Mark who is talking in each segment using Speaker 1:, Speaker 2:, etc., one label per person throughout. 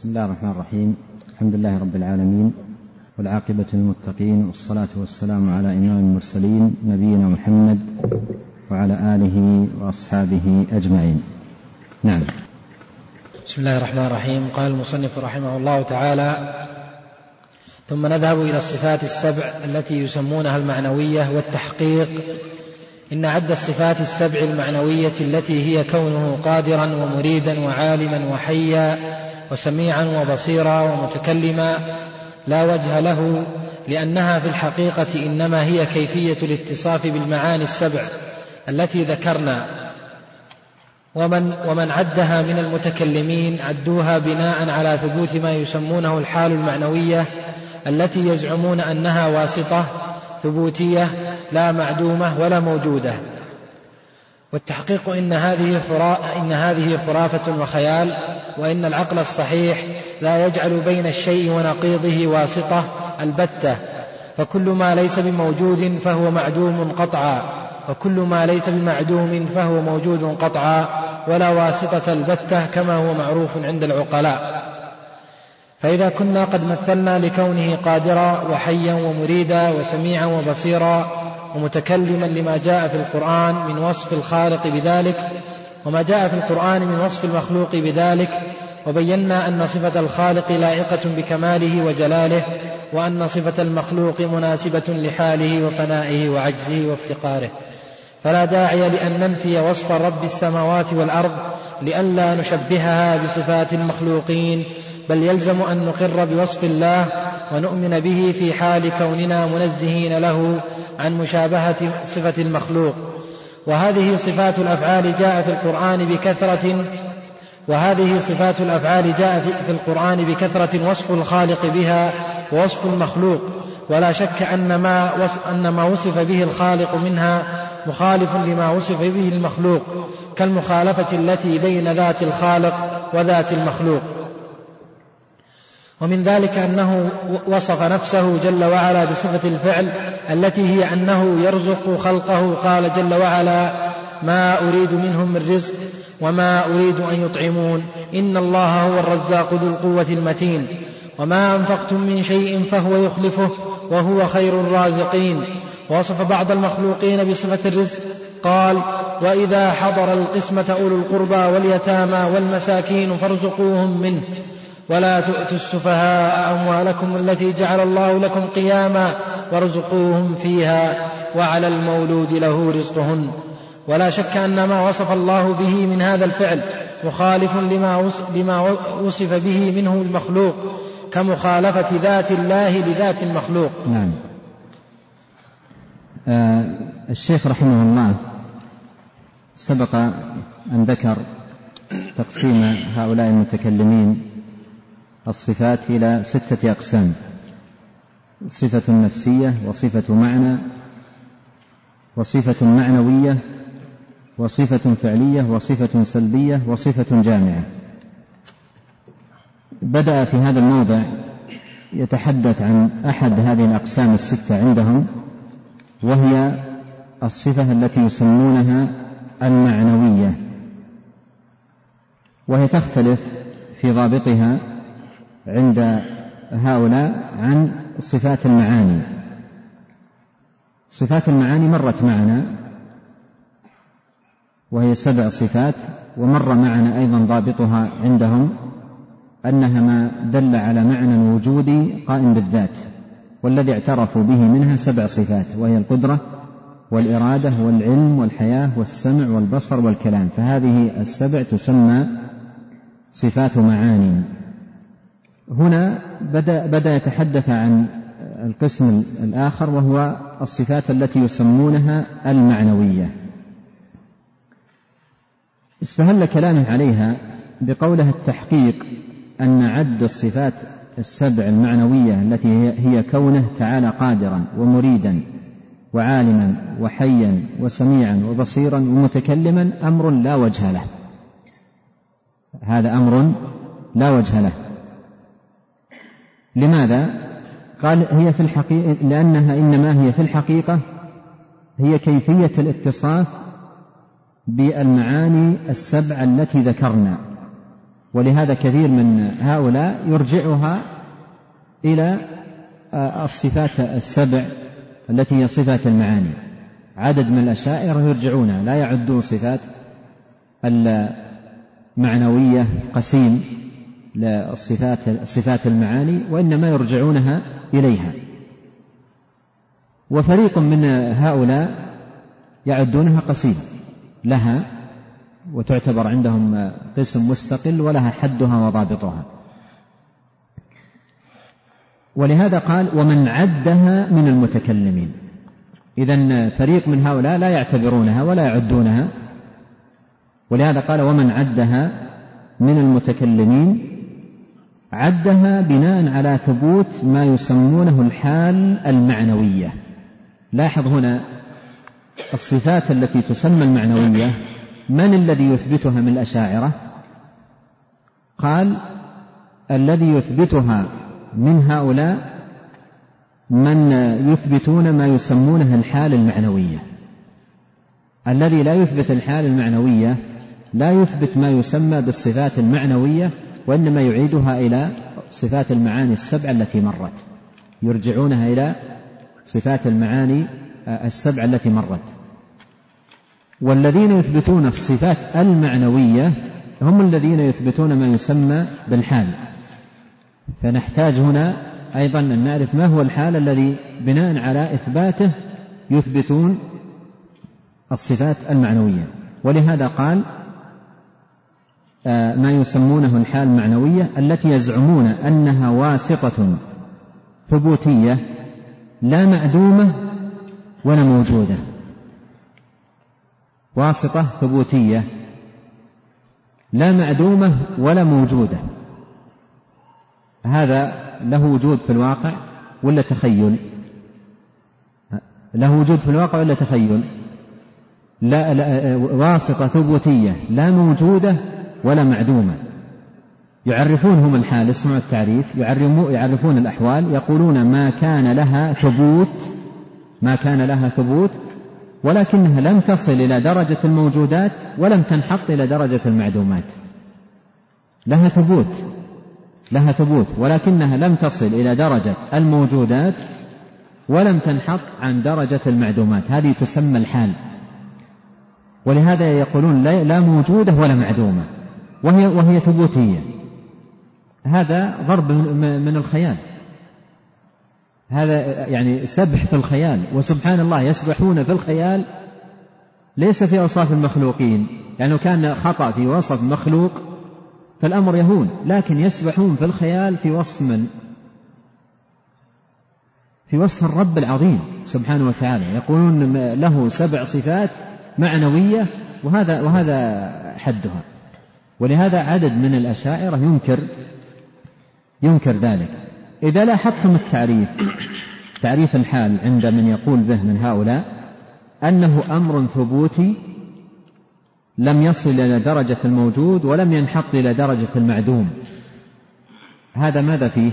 Speaker 1: بسم الله الرحمن الرحيم الحمد لله رب العالمين والعاقبة للمتقين والصلاة والسلام على إمام المرسلين نبينا محمد وعلى آله وأصحابه أجمعين نعم
Speaker 2: بسم الله الرحمن الرحيم قال المصنف رحمه الله تعالى ثم نذهب إلى الصفات السبع التي يسمونها المعنوية والتحقيق إن عد الصفات السبع المعنوية التي هي كونه قادرا ومريدا وعالما وحيا وسميعا وبصيرا ومتكلما لا وجه له لأنها في الحقيقة إنما هي كيفية الاتصاف بالمعاني السبع التي ذكرنا ومن ومن عدها من المتكلمين عدوها بناء على ثبوت ما يسمونه الحال المعنوية التي يزعمون أنها واسطة ثبوتية لا معدومة ولا موجودة والتحقيق إن هذه إن هذه خرافة وخيال وإن العقل الصحيح لا يجعل بين الشيء ونقيضه واسطة البتة فكل ما ليس بموجود فهو معدوم قطعا وكل ما ليس بمعدوم فهو موجود قطعا ولا واسطة البتة كما هو معروف عند العقلاء فإذا كنا قد مثلنا لكونه قادرا وحيا ومريدا وسميعا وبصيرا ومتكلما لما جاء في القرآن من وصف الخالق بذلك وما جاء في القرآن من وصف المخلوق بذلك وبينا أن صفة الخالق لائقة بكماله وجلاله وأن صفة المخلوق مناسبة لحاله وفنائه وعجزه وافتقاره فلا داعي لأن ننفي وصف رب السماوات والأرض لئلا نشبهها بصفات المخلوقين بل يلزم أن نقر بوصف الله ونؤمن به في حال كوننا منزهين له عن مشابهة صفة المخلوق وهذه صفات الأفعال جاء في القرآن بكثرة وهذه صفات الأفعال جاء في القرآن بكثرة وصف الخالق بها ووصف المخلوق ولا شك أن ما, أن ما وصف به الخالق منها مخالف لما وصف به المخلوق كالمخالفة التي بين ذات الخالق وذات المخلوق ومن ذلك أنه وصف نفسه جل وعلا بصفة الفعل التي هي أنه يرزق خلقه قال جل وعلا ما أريد منهم من رزق وما أريد أن يطعمون إن الله هو الرزاق ذو القوة المتين وما أنفقتم من شيء فهو يخلفه وهو خير الرازقين ووصف بعض المخلوقين بصفة الرزق قال وإذا حضر القسمة أولو القربى واليتامى والمساكين فارزقوهم منه ولا تؤتوا السفهاء أموالكم التي جعل الله لكم قياما وارزقوهم فيها وعلى المولود له رزقهن ولا شك أن ما وصف الله به من هذا الفعل مخالف لما لما وصف به منه المخلوق كمخالفة ذات الله لذات المخلوق
Speaker 1: نعم آه الشيخ رحمه الله سبق أن ذكر تقسيم هؤلاء المتكلمين الصفات إلى ستة أقسام صفة نفسية وصفة معنى وصفة معنوية وصفة فعلية وصفة سلبية وصفة جامعة بدأ في هذا الموضع يتحدث عن أحد هذه الأقسام الستة عندهم وهي الصفة التي يسمونها المعنوية وهي تختلف في ضابطها عند هؤلاء عن صفات المعاني صفات المعاني مرت معنا وهي سبع صفات ومر معنا ايضا ضابطها عندهم انها ما دل على معنى وجودي قائم بالذات والذي اعترفوا به منها سبع صفات وهي القدره والاراده والعلم والحياه والسمع والبصر والكلام فهذه السبع تسمى صفات معاني هنا بدأ, بدأ يتحدث عن القسم الآخر وهو الصفات التي يسمونها المعنوية استهل كلامه عليها بقولها التحقيق أن عد الصفات السبع المعنوية التي هي كونه تعالى قادرا ومريدا وعالما وحيا وسميعا وبصيرا ومتكلما أمر لا وجه له هذا أمر لا وجه له لماذا؟ قال هي في الحقيقة لأنها إنما هي في الحقيقة هي كيفية الاتصاف بالمعاني السبعة التي ذكرنا ولهذا كثير من هؤلاء يرجعها إلى آه، الصفات السبع التي هي صفات المعاني عدد من الأشاعرة يرجعونها لا يعدون صفات المعنوية قسيم صفات المعاني وإنما يرجعونها إليها وفريق من هؤلاء يعدونها قصيدة لها وتعتبر عندهم قسم مستقل ولها حدها وضابطها ولهذا قال ومن عدها من المتكلمين إذا فريق من هؤلاء لا يعتبرونها ولا يعدونها ولهذا قال ومن عدها من المتكلمين عدها بناء على ثبوت ما يسمونه الحال المعنويه لاحظ هنا الصفات التي تسمى المعنويه من الذي يثبتها من الاشاعره قال الذي يثبتها من هؤلاء من يثبتون ما يسمونه الحال المعنويه الذي لا يثبت الحال المعنويه لا يثبت ما يسمى بالصفات المعنويه وإنما يعيدها إلى صفات المعاني السبع التي مرت يرجعونها إلى صفات المعاني آه، السبع التي مرت والذين يثبتون الصفات المعنوية هم الذين يثبتون ما يسمى بالحال فنحتاج هنا أيضا أن نعرف ما هو الحال الذي بناء على إثباته يثبتون الصفات المعنوية ولهذا قال آه، ما يسمونه الحال المعنوية التي يزعمون أنها واسطة ثبوتية لا معدومة ولا موجودة واسطة ثبوتية لا معدومة ولا موجودة هذا له وجود في الواقع ولا تخيل له وجود في الواقع ولا تخيل لا, لا آه، واسطة ثبوتية لا موجودة ولا معدومة يعرفونهم الحال اسمعوا التعريف يعرفون الأحوال يقولون ما كان لها ثبوت ما كان لها ثبوت ولكنها لم تصل إلى درجة الموجودات ولم تنحط إلى درجة المعدومات لها ثبوت لها ثبوت ولكنها لم تصل إلى درجة الموجودات ولم تنحط عن درجة المعدومات هذه تسمى الحال ولهذا يقولون لا موجودة ولا معدومة وهي وهي ثبوتية هذا ضرب من الخيال هذا يعني سبح في الخيال وسبحان الله يسبحون في الخيال ليس في أوصاف المخلوقين يعني لو كان خطأ في وصف مخلوق فالأمر يهون لكن يسبحون في الخيال في وصف من؟ في وصف الرب العظيم سبحانه وتعالى يقولون له سبع صفات معنوية وهذا وهذا حدها ولهذا عدد من الأشاعرة ينكر ينكر ذلك إذا لاحظتم التعريف تعريف الحال عند من يقول به من هؤلاء أنه أمر ثبوتي لم يصل إلى درجة الموجود ولم ينحط إلى درجة المعدوم هذا ماذا فيه؟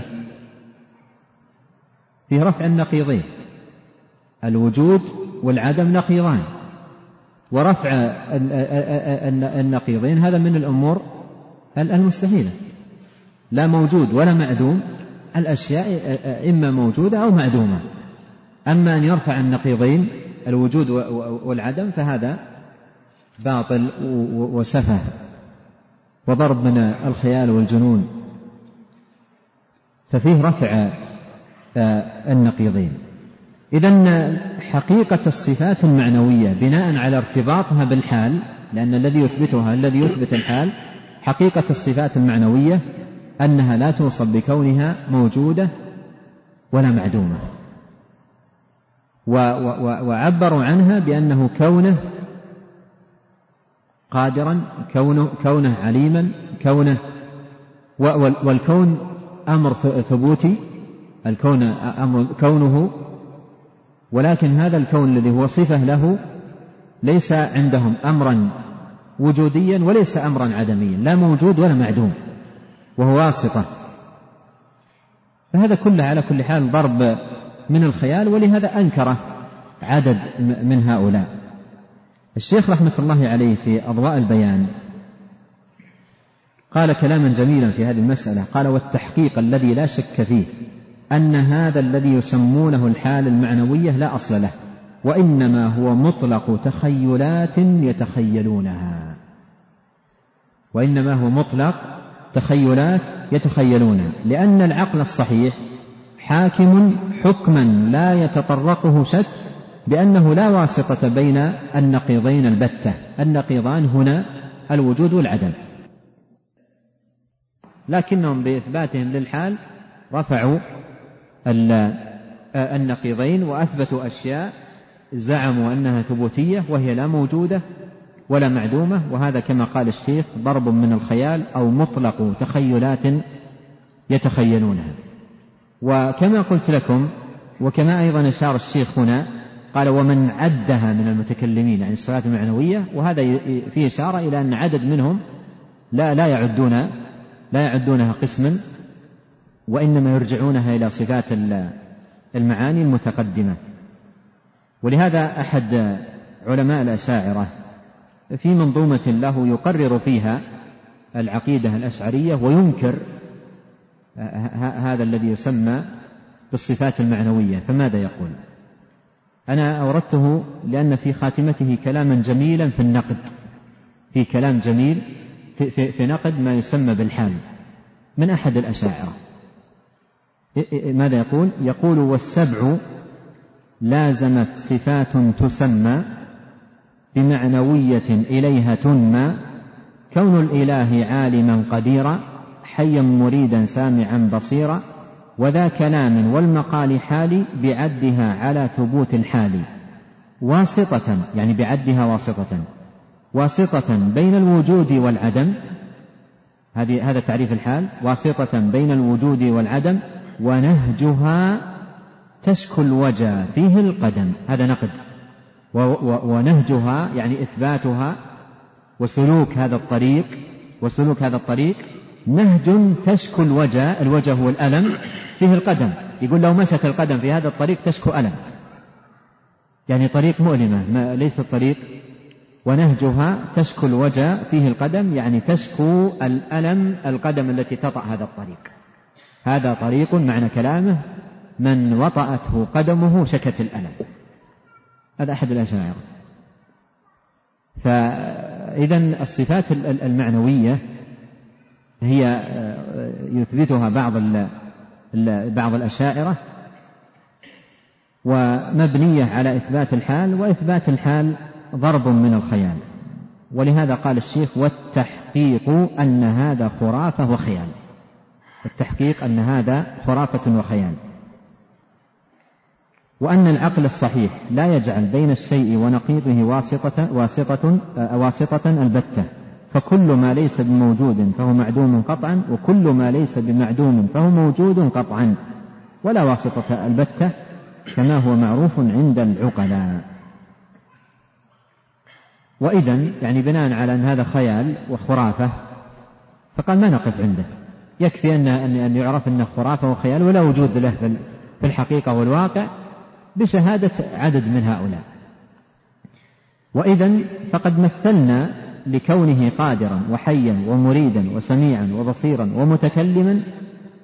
Speaker 1: فيه رفع النقيضين الوجود والعدم نقيضان ورفع النقيضين هذا من الأمور المستحيلة لا موجود ولا معدوم الأشياء إما موجودة أو معدومة أما أن يرفع النقيضين الوجود والعدم فهذا باطل وسفه وضرب من الخيال والجنون ففيه رفع آه، النقيضين إذا حقيقة الصفات المعنوية بناء على ارتباطها بالحال لأن الذي يثبتها الذي يثبت الحال حقيقة الصفات المعنوية أنها لا توصف بكونها موجودة ولا معدومة وعبروا عنها بأنه كونه قادرا كونه, كونه عليما كونه والكون أمر ثبوتي الكون أمر كونه ولكن هذا الكون الذي هو صفة له ليس عندهم أمرا وجوديا وليس أمرا عدميا لا موجود ولا معدوم وهو واسطة فهذا كله على كل حال ضرب من الخيال ولهذا أنكره عدد من هؤلاء الشيخ رحمة الله عليه في أضواء البيان قال كلاما جميلا في هذه المسألة قال والتحقيق الذي لا شك فيه أن هذا الذي يسمونه الحال المعنوية لا أصل له وإنما هو مطلق تخيلات يتخيلونها وإنما هو مطلق تخيلات يتخيلونها لأن العقل الصحيح حاكم حكما لا يتطرقه شك بأنه لا واسطة بين النقيضين البتة النقيضان هنا الوجود والعدم لكنهم بإثباتهم للحال رفعوا آه، النقيضين وأثبتوا أشياء زعموا أنها ثبوتية وهي لا موجودة ولا معدومة وهذا كما قال الشيخ ضرب من الخيال أو مطلق تخيلات يتخيلونها وكما قلت لكم وكما أيضا أشار الشيخ هنا قال ومن عدها من المتكلمين عن يعني الصلاة المعنوية وهذا فيه إشارة إلى أن عدد منهم لا لا يعدون لا يعدونها قسما وإنما يرجعونها إلى صفات المعاني المتقدمة ولهذا أحد علماء الأشاعرة في منظومة له يقرر فيها العقيدة الأشعرية وينكر هذا الذي يسمى بالصفات المعنوية فماذا يقول أنا أوردته لأن في خاتمته كلاما جميلا في النقد في كلام جميل في, نقد ما يسمى بالحال من أحد الأشاعرة ماذا يقول يقول والسبع لازمت صفات تسمى بمعنوية إليها تنمى كون الإله عالما قديرا حيا مريدا سامعا بصيرا وذا كلام والمقال حالي بعدها على ثبوت الحال واسطة يعني بعدها واسطة واسطة بين الوجود والعدم هذه هذا تعريف الحال واسطة بين الوجود والعدم ونهجها تسكو الوجا فيه القدم هذا نقد ونهجها يعني إثباتها وسلوك هذا الطريق وسلوك هذا الطريق نهج تشكو الوجا الوجا هو الألم فيه القدم يقول لو مشت القدم في هذا الطريق تشكو ألم يعني طريق مؤلمة ما ليس الطريق ونهجها تشكو الوجا فيه القدم يعني تشكو الألم القدم التي تطأ هذا الطريق هذا طريق معنى كلامه من وطأته قدمه شكت الألم هذا أحد الأشاعرة فإذا الصفات المعنوية هي آه، يثبتها بعض بعض الأشاعرة ومبنية على إثبات الحال وإثبات الحال ضرب من الخيال ولهذا قال الشيخ والتحقيق أن هذا خرافة وخيال التحقيق أن هذا خرافة وخيال وأن العقل الصحيح لا يجعل بين الشيء ونقيضه واسطة, واسطة, واسطة البتة فكل ما ليس بموجود فهو معدوم قطعا وكل ما ليس بمعدوم فهو موجود قطعا ولا واسطة البتة كما هو معروف عند العقلاء وإذا يعني بناء على أن هذا خيال وخرافة فقال ما نقف عنده يكفي أن أن يعرف أنه خرافة وخيال ولا وجود له في الحقيقة والواقع بشهادة عدد من هؤلاء وإذا فقد مثلنا لكونه قادرا وحيا ومريدا وسميعا وبصيرا ومتكلما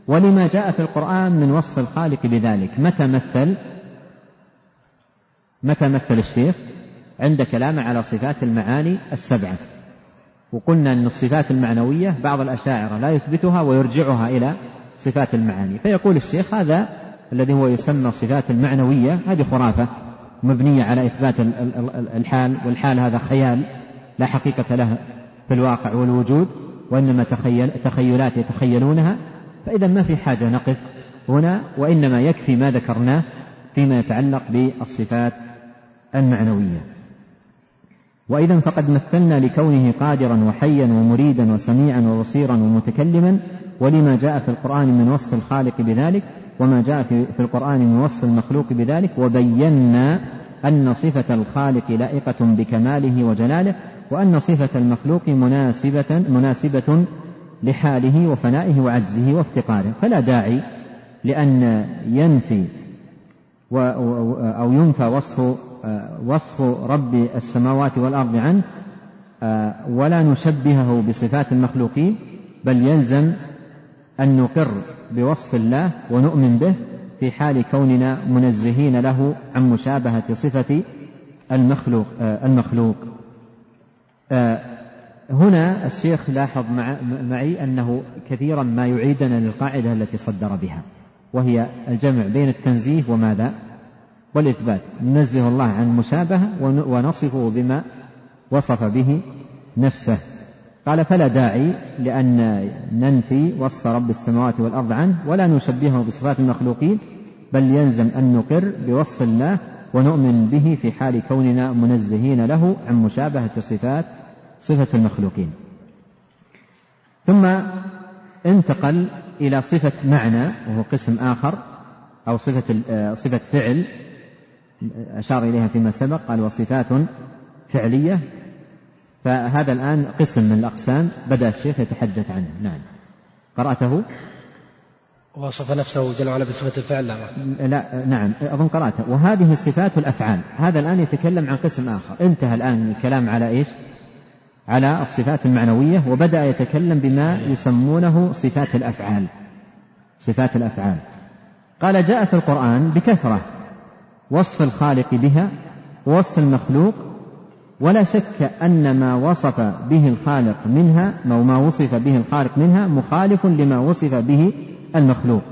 Speaker 1: ولما جاء في القرآن من وصف الخالق بذلك متى مثل متى مثل الشيخ عند كلامه على صفات المعاني السبعة وقلنا أن الصفات المعنوية بعض الأشاعرة لا يثبتها ويرجعها إلى صفات المعاني فيقول الشيخ هذا الذي هو يسمى الصفات المعنوية هذه خرافة مبنية على إثبات الحال والحال هذا خيال لا حقيقة له في الواقع والوجود وإنما تخيل تخيلات يتخيلونها فإذا ما في حاجة نقف هنا وإنما يكفي ما ذكرناه فيما يتعلق بالصفات المعنوية وإذا فقد مثلنا لكونه قادرا وحيا ومريدا وسميعا وبصيرا ومتكلما ولما جاء في القرآن من وصف الخالق بذلك وما جاء في القرآن من وصف المخلوق بذلك وبينا أن صفة الخالق لائقة بكماله وجلاله وأن صفة المخلوق مناسبة مناسبة لحاله وفنائه وعجزه وافتقاره فلا داعي لأن ينفي أو ينفى وصف آه، وصف رب السماوات والأرض عنه آه، ولا نشبهه بصفات المخلوقين بل يلزم أن نقر بوصف الله ونؤمن به في حال كوننا منزهين له عن مشابهة صفة المخلوق آه، المخلوق هنا الشيخ لاحظ معي أنه كثيرا ما يعيدنا للقاعدة التي صدر بها وهي الجمع بين التنزيه وماذا والإثبات ننزه الله عن المشابهة ونصفه بما وصف به نفسه قال فلا داعي لأن ننفي وصف رب السماوات والأرض عنه ولا نشبهه بصفات المخلوقين بل يلزم أن نقر بوصف الله ونؤمن به في حال كوننا منزهين له عن مشابهة صفات صفة المخلوقين ثم انتقل إلى صفة معنى وهو قسم آخر أو صفة آه، صفة فعل أشار إليها فيما سبق قال وصفات فعلية فهذا الآن قسم من الأقسام بدأ الشيخ يتحدث عنه نعم قرأته
Speaker 2: وصف نفسه جل وعلا بصفة الفعل لا,
Speaker 1: لا نعم أظن قرأته وهذه الصفات والأفعال هذا الآن يتكلم عن قسم آخر انتهى الآن الكلام على إيش على الصفات المعنوية وبدأ يتكلم بما يسمونه صفات الأفعال صفات الأفعال قال جاء في القرآن بكثرة وصف الخالق بها ووصف المخلوق ولا شك أن ما وصف به الخالق منها أو ما وصف به الخالق منها مخالف لما وصف به المخلوق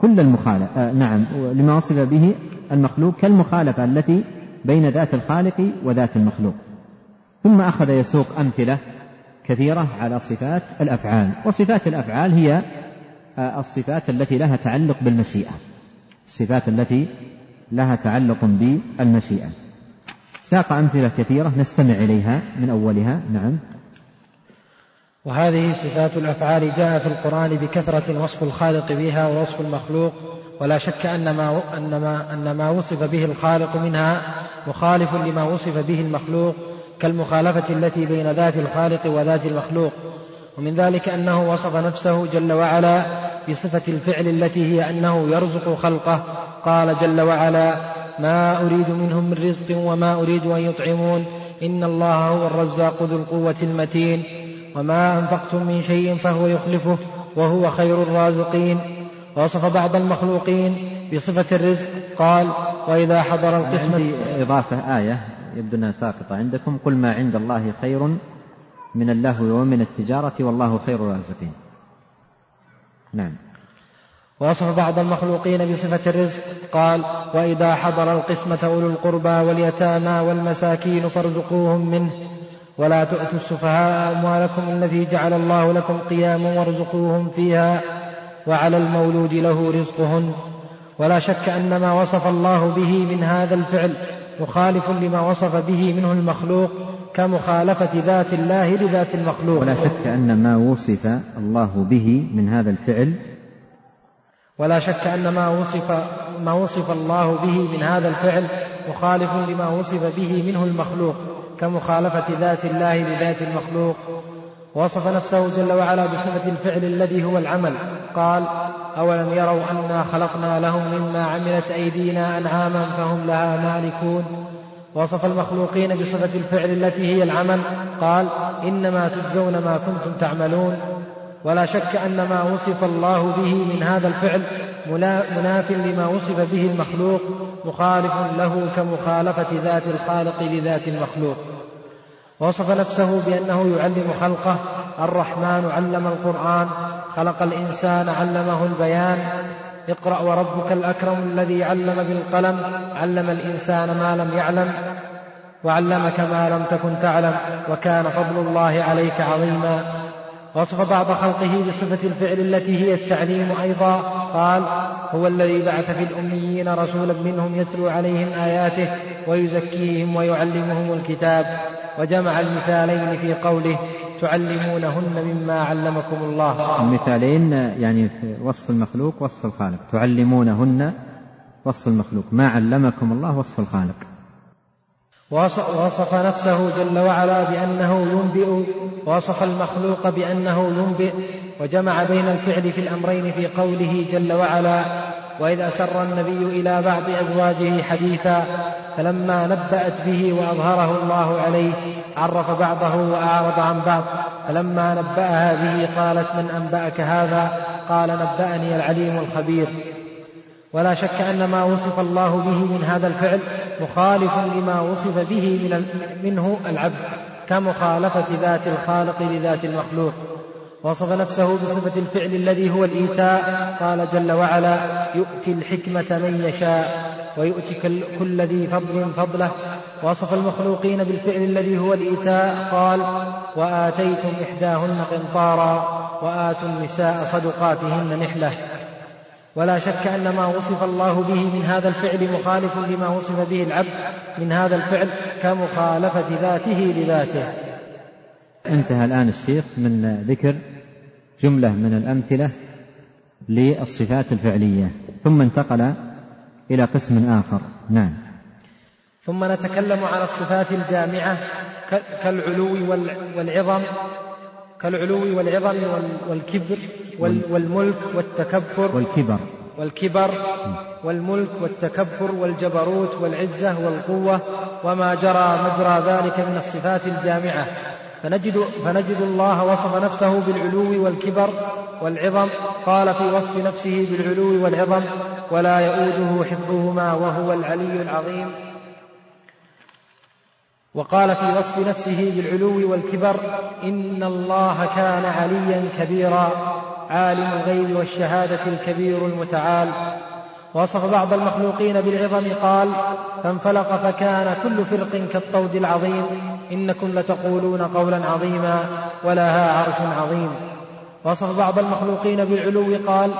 Speaker 1: كل المخالف آه نعم لما وصف به المخلوق كالمخالفة التي بين ذات الخالق وذات المخلوق ثم أخذ يسوق أمثلة كثيرة على صفات الأفعال وصفات الأفعال هي آه، الصفات التي لها تعلق بالمشيئة الصفات التي لها تعلق بالمشيئة ساق أمثلة كثيرة نستمع إليها من أولها نعم
Speaker 2: وهذه صفات الأفعال جاء في القرآن بكثرة وصف الخالق بها ووصف المخلوق ولا شك أن ما, أن ما, أن ما وصف به الخالق منها مخالف لما وصف به المخلوق كالمخالفة التي بين ذات الخالق وذات المخلوق ومن ذلك أنه وصف نفسه جل وعلا بصفة الفعل التي هي أنه يرزق خلقه قال جل وعلا ما أريد منهم من رزق وما أريد أن يطعمون إن الله هو الرزاق ذو القوة المتين وما أنفقتم من شيء فهو يخلفه وهو خير الرازقين ووصف بعض المخلوقين بصفة الرزق قال وإذا حضر القسمة
Speaker 1: إضافة آية يبدو أنها ساقطة عندكم قل ما عند الله خير من اللهو ومن التجارة والله خير الرازقين نعم
Speaker 2: ووصف بعض المخلوقين بصفة الرزق قال وإذا حضر القسمة أولو القربى واليتامى والمساكين فارزقوهم منه ولا تؤتوا السفهاء أموالكم التي جعل الله لكم قياما وارزقوهم فيها وعلى المولود له رزقهن ولا شك أن ما وصف الله به من هذا الفعل مخالف لما وصف به منه المخلوق كمخالفة ذات الله لذات المخلوق
Speaker 1: ولا شك أن ما وصف الله به من هذا الفعل
Speaker 2: ولا شك أن ما وصف ما وصف الله به من هذا الفعل مخالف لما وصف به منه المخلوق كمخالفة ذات الله لذات المخلوق وصف نفسه جل وعلا بصفة الفعل الذي هو العمل قال أولم يروا أنا خلقنا لهم مما عملت أيدينا أنعاما فهم لها مالكون وصف المخلوقين بصفة الفعل التي هي العمل قال إنما تجزون ما كنتم تعملون ولا شك أن ما وصف الله به من هذا الفعل مناف لما وصف به المخلوق مخالف له كمخالفة ذات الخالق لذات المخلوق وصف نفسه بأنه يعلم خلقه الرحمن علم القرآن خلق الإنسان علمه البيان اقرأ وربك الأكرم الذي علم بالقلم علم الإنسان ما لم يعلم وعلمك ما لم تكن تعلم وكان فضل الله عليك عظيما وصف بعض خلقه بصفة الفعل التي هي التعليم أيضا قال هو الذي بعث في الأميين رسولا منهم يتلو عليهم آياته ويزكيهم ويعلمهم الكتاب وجمع المثالين في قوله تعلمونهن مما علمكم الله
Speaker 1: المثالين يعني في وصف المخلوق وصف الخالق تعلمونهن وصف المخلوق ما علمكم الله وصف الخالق
Speaker 2: وصف نفسه جل وعلا بأنه ينبئ وصف المخلوق بأنه ينبئ وجمع بين الفعل في الأمرين في قوله جل وعلا وإذا سر النبي إلى بعض أزواجه حديثا فلما نبأت به وأظهره الله عليه عرف بعضه وأعرض عن بعض فلما نبأها به قالت من أنبأك هذا قال نبأني العليم الخبير ولا شك أن ما وصف الله به من هذا الفعل مخالف لما وصف به من منه العبد كمخالفة ذات الخالق لذات المخلوق وصف نفسه بصفة الفعل الذي هو الإيتاء قال جل وعلا يؤتي الحكمة من يشاء ويؤتي كل ذي فضل فضله وصف المخلوقين بالفعل الذي هو الإيتاء قال وآتيتم إحداهن قنطارا وآتوا النساء صدقاتهن نحلة ولا شك أن ما وصف الله به من هذا الفعل مخالف لما وصف به العبد من هذا الفعل كمخالفة ذاته لذاته
Speaker 1: انتهى الآن الشيخ من ذكر جملة من الأمثلة للصفات الفعلية ثم انتقل إلى قسم آخر نعم
Speaker 2: ثم نتكلم على الصفات الجامعة كالعلو والعظم كالعلو والعظم والكبر والملك والتكبر
Speaker 1: والكبر
Speaker 2: والكبر والملك والتكبر والجبروت والعزة والقوة وما جرى مجرى ذلك من الصفات الجامعة فنجد, فنجد الله وصف نفسه بالعلو والكبر والعظم قال في وصف نفسه بالعلو والعظم ولا يؤوده حفظهما وهو العلي العظيم وقال في وصف نفسه بالعلو والكبر ان الله كان عليا كبيرا عالم الغيب والشهاده الكبير المتعال وصف بعض المخلوقين بالعظم قال فانفلق فكان كل فرق كالطود العظيم إنكم لتقولون قولا عظيما ولها عرش عظيم وصف بعض المخلوقين بالعلو قال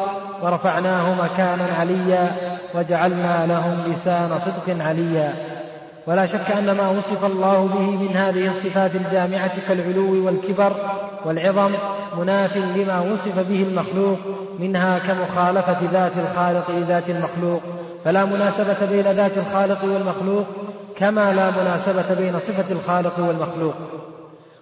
Speaker 2: ورفعناه مكانا عليا وجعلنا لهم لسان صدق عليا ولا شك أن ما وصف الله به من هذه الصفات الجامعة كالعلو والكبر والعظم مناف لما وصف به المخلوق منها كمخالفة ذات الخالق لذات المخلوق فلا مناسبة بين ذات الخالق والمخلوق كما لا مناسبة بين صفة الخالق والمخلوق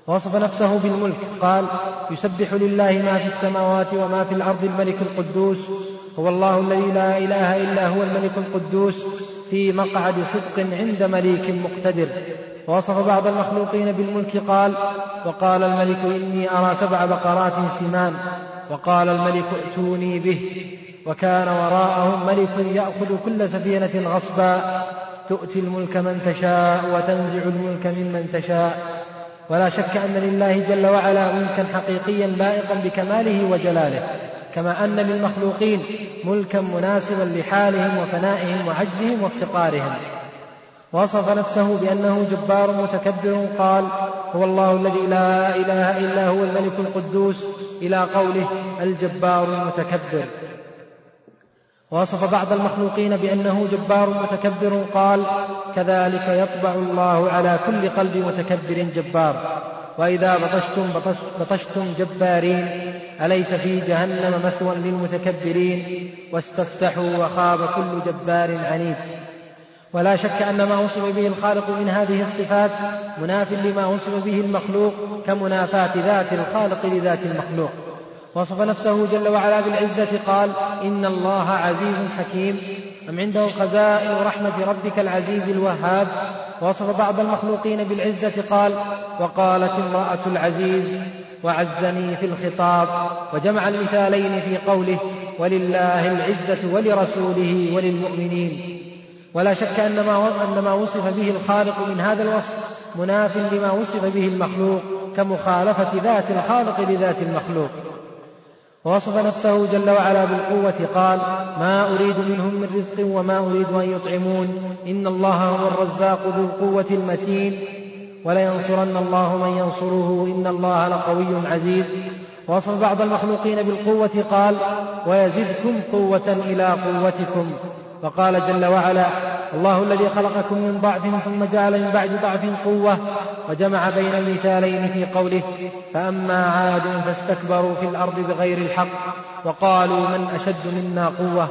Speaker 2: وصف نفسه بالملك قال يسبح لله ما في السماوات وما في الأرض الملك القدوس هو الله الذي لا إله إلا هو الملك القدوس في مقعد صدق عند مليك مقتدر ووصف بعض المخلوقين بالملك قال وقال الملك إني أرى سبع بقرات سمان وقال الملك ائتوني به وكان وراءهم ملك يأخذ كل سفينة غصبا تؤتي الملك من تشاء وتنزع الملك ممن تشاء ولا شك أن لله جل وعلا ملكا حقيقيا لائقا بكماله وجلاله كما أن للمخلوقين ملكا مناسبا لحالهم وفنائهم وعجزهم وافتقارهم وصف نفسه بأنه جبار متكبر قال هو الله الذي لا إله إلا هو الملك القدوس إلى قوله الجبار المتكبر وصف بعض المخلوقين بأنه جبار متكبر قال كذلك يطبع الله على كل قلب متكبر جبار وإذا بطشتم بطشتم جبارين أليس في جهنم مثوى للمتكبرين واستفتحوا وخاب كل جبار عنيد ولا شك أن ما وصف به الخالق من هذه الصفات مناف لما وصف به المخلوق كمنافاة ذات الخالق لذات المخلوق وصف نفسه جل وعلا بالعزة قال إن الله عزيز حكيم أم عنده خزائن رحمة ربك العزيز الوهاب وصف بعض المخلوقين بالعزة قال وقالت امرأة العزيز وعزني في الخطاب وجمع المثالين في قوله ولله العزة ولرسوله وللمؤمنين ولا شك أن ما أن ما وصف به الخالق من هذا الوصف مناف لما وصف به المخلوق كمخالفة ذات الخالق لذات المخلوق ووصف نفسه جل وعلا بالقوة قال ما أريد منهم من رزق وما أريد أن يطعمون إن الله هو الرزاق ذو القوة المتين ولينصرن الله من ينصره إن الله لقوي عزيز ووصف بعض المخلوقين بالقوة قال ويزدكم قوة إلى قوتكم وقال جل وعلا الله الذي خلقكم من ضعف ثم جعل من بعد ضعف قوة وجمع بين المثالين في قوله فأما عاد فاستكبروا في الأرض بغير الحق وقالوا من أشد منا قوة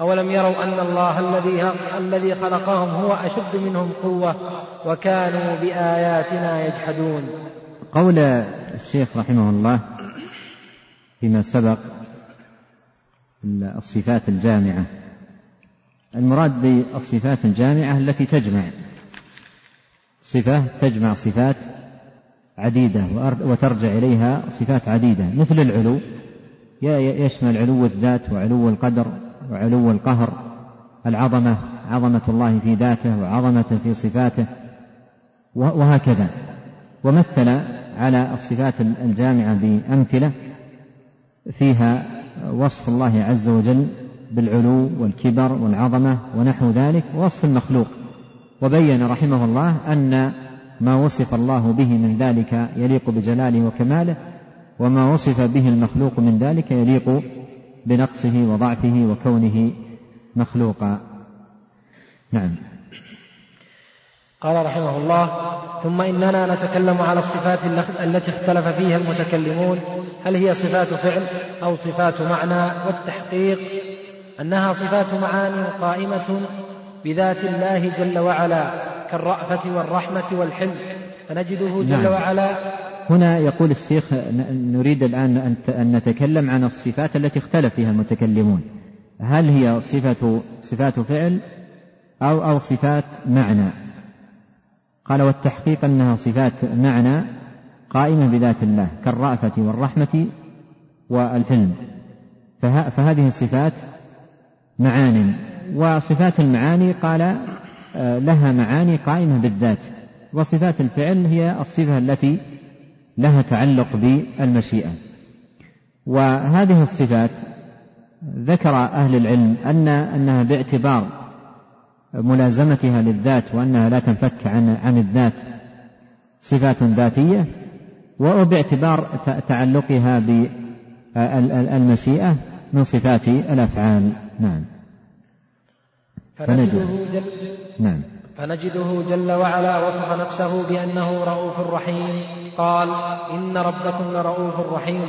Speaker 2: أولم يروا أن الله الذي الذي خلقهم هو أشد منهم قوة وكانوا بآياتنا يجحدون
Speaker 1: قول الشيخ رحمه الله فيما سبق الصفات الجامعه المراد بالصفات الجامعة التي تجمع صفة تجمع صفات عديدة وترجع إليها صفات عديدة مثل العلو يشمل علو الذات وعلو القدر وعلو القهر العظمة عظمة الله في ذاته وعظمته في صفاته وهكذا ومثل على الصفات الجامعة بأمثلة فيها وصف الله عز وجل بالعلو والكبر والعظمه ونحو ذلك ووصف المخلوق وبين رحمه الله ان ما وصف الله به من ذلك يليق بجلاله وكماله وما وصف به المخلوق من ذلك يليق بنقصه وضعفه وكونه مخلوقا نعم
Speaker 2: قال رحمه الله ثم اننا نتكلم على الصفات التي اختلف فيها المتكلمون هل هي صفات فعل او صفات معنى والتحقيق أنها صفات معان قائمة بذات الله جل وعلا كالرأفة والرحمة والحلم فنجده جل نعم. وعلا
Speaker 1: هنا يقول الشيخ نريد الآن أن نتكلم عن الصفات التي اختلف فيها المتكلمون هل هي صفة صفات فعل أو أو صفات معنى قال والتحقيق أنها صفات معنى قائمة بذات الله كالرأفة والرحمة والحلم فه فهذه الصفات معان وصفات المعاني قال آه، لها معاني قائمة بالذات وصفات الفعل هي الصفة التي لها تعلق بالمشيئة وهذه الصفات ذكر أهل العلم أن أنها باعتبار ملازمتها للذات وأنها لا تنفك عن عن الذات صفات ذاتية وباعتبار تعلقها بالمشيئة آه، من صفات الأفعال نعم
Speaker 2: فنجده جل نعم فنجده جل وعلا وصف نفسه بأنه رؤوف رحيم قال إن ربكم لرؤوف رحيم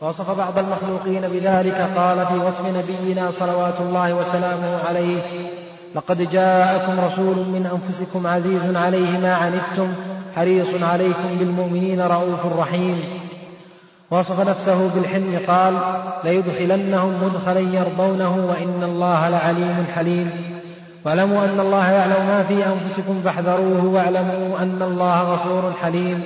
Speaker 2: وصف بعض المخلوقين بذلك قال في وصف نبينا صلوات الله وسلامه عليه لقد جاءكم رسول من أنفسكم عزيز عليه ما عنتم حريص عليكم بالمؤمنين رؤوف رحيم وصف نفسه بالحلم قال ليدخلنهم مدخلا يرضونه وإن الله لعليم حليم واعلموا أن الله يعلم ما في أنفسكم فاحذروه واعلموا أن الله غفور حليم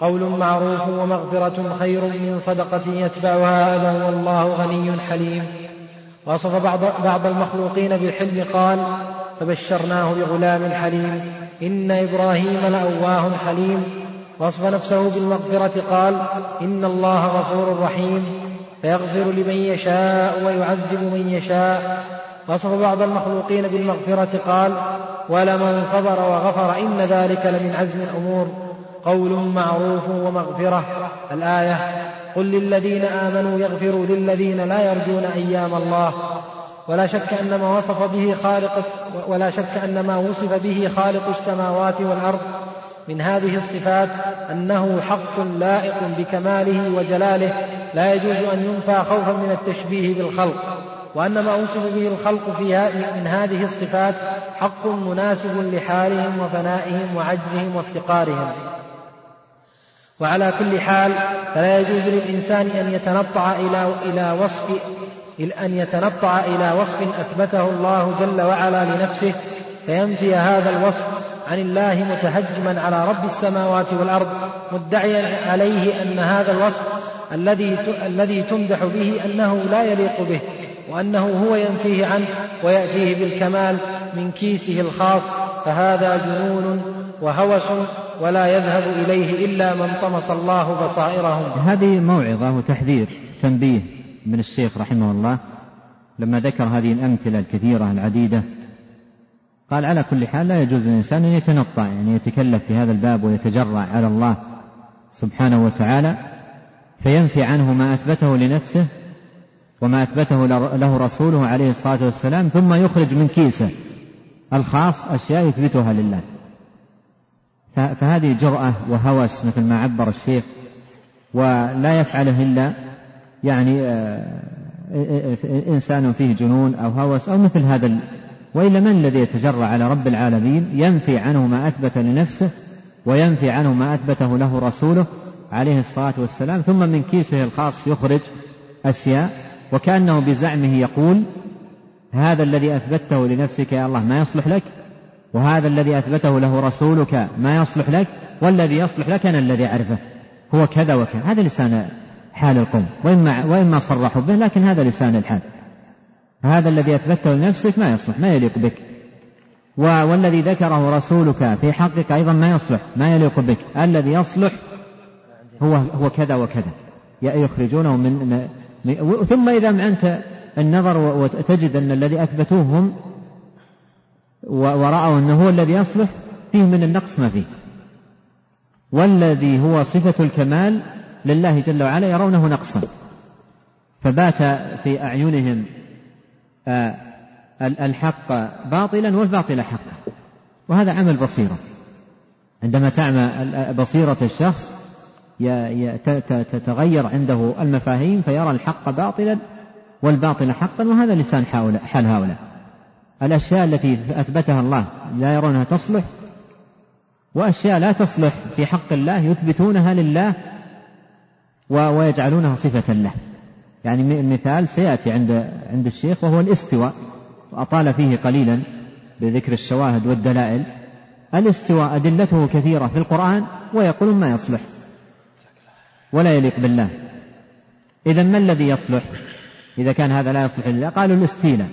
Speaker 2: قول معروف ومغفرة خير من صدقة يتبعها أذى والله غني حليم وصف بعض, بعض المخلوقين بالحلم قال فبشرناه بغلام حليم إن إبراهيم لأواه حليم وصف نفسه بالمغفرة قال إن الله غفور رحيم فيغفر لمن يشاء ويعذب من يشاء وصف بعض المخلوقين بالمغفرة قال ولمن صبر وغفر إن ذلك لمن عزم الأمور قول معروف ومغفرة الآية قل للذين آمنوا يغفروا للذين لا يرجون أيام الله ولا شك أن ما وصف به خالق ولا شك أن ما وصف به خالق السماوات والأرض من هذه الصفات أنه حق لائق بكماله وجلاله لا يجوز أن ينفى خوفا من التشبيه بالخلق وأن ما أوصف به الخلق في من هذه الصفات حق مناسب لحالهم وفنائهم وعجزهم وافتقارهم وعلى كل حال فلا يجوز للإنسان أن يتنطع إلى إلى وصف أن يتنطع إلى وصف أثبته الله جل وعلا لنفسه فينفي هذا الوصف عن الله متهجما على رب السماوات والارض مدعيا عليه ان هذا الوصف الذي الذي تمدح به انه لا يليق به وانه هو ينفيه عنه وياتيه بالكمال من كيسه الخاص فهذا جنون وهوس ولا يذهب اليه الا من طمس الله بصائرهم.
Speaker 1: هذه موعظه وتحذير تنبيه من الشيخ رحمه الله لما ذكر هذه الامثله الكثيره العديده قال على كل حال لا يجوز للإنسان أن يتنطع يعني يتكلف في هذا الباب ويتجرع على الله سبحانه وتعالى فينفي عنه ما أثبته لنفسه وما أثبته له رسوله عليه الصلاة والسلام ثم يخرج من كيسه الخاص أشياء يثبتها لله فهذه جرأة وهوس مثل ما عبر الشيخ ولا يفعله إلا يعني آه، إنسان فيه جنون أو هوس أو مثل هذا وإلا من الذي يتجرأ على رب العالمين ينفي عنه ما أثبت لنفسه وينفي عنه ما أثبته له رسوله عليه الصلاة والسلام ثم من كيسه الخاص يخرج أشياء وكأنه بزعمه يقول هذا الذي أثبته لنفسك يا الله ما يصلح لك وهذا الذي أثبته له رسولك ما يصلح لك والذي يصلح لك أنا الذي أعرفه هو كذا وكذا هذا لسان حال القوم وإما, وإما صرحوا به لكن هذا لسان الحال هذا الذي أثبته لنفسك ما يصلح ما يليق بك والذي ذكره رسولك في حقك أيضا ما يصلح ما يليق بك الذي يصلح هو هو كذا وكذا يخرجونه من, من ثم إذا أنت النظر وتجد أن الذي أثبتوه هم ورأوا أنه هو الذي يصلح فيه من النقص ما فيه والذي هو صفة الكمال لله جل وعلا يرونه نقصا فبات في أعينهم الحق باطلا والباطل حقا وهذا عمل بصيرة عندما تعمى بصيرة الشخص تتغير عنده المفاهيم فيرى الحق باطلا والباطل حقا وهذا لسان حال هؤلاء الأشياء التي أثبتها الله لا يرونها تصلح وأشياء لا تصلح في حق الله يثبتونها لله ويجعلونها صفة له يعني المثال سيأتي عند عند الشيخ وهو الاستواء وأطال فيه قليلا بذكر الشواهد والدلائل الاستواء أدلته كثيرة في القرآن ويقول ما يصلح ولا يليق بالله إذا ما الذي يصلح إذا كان هذا لا يصلح لله قالوا الاستيلاء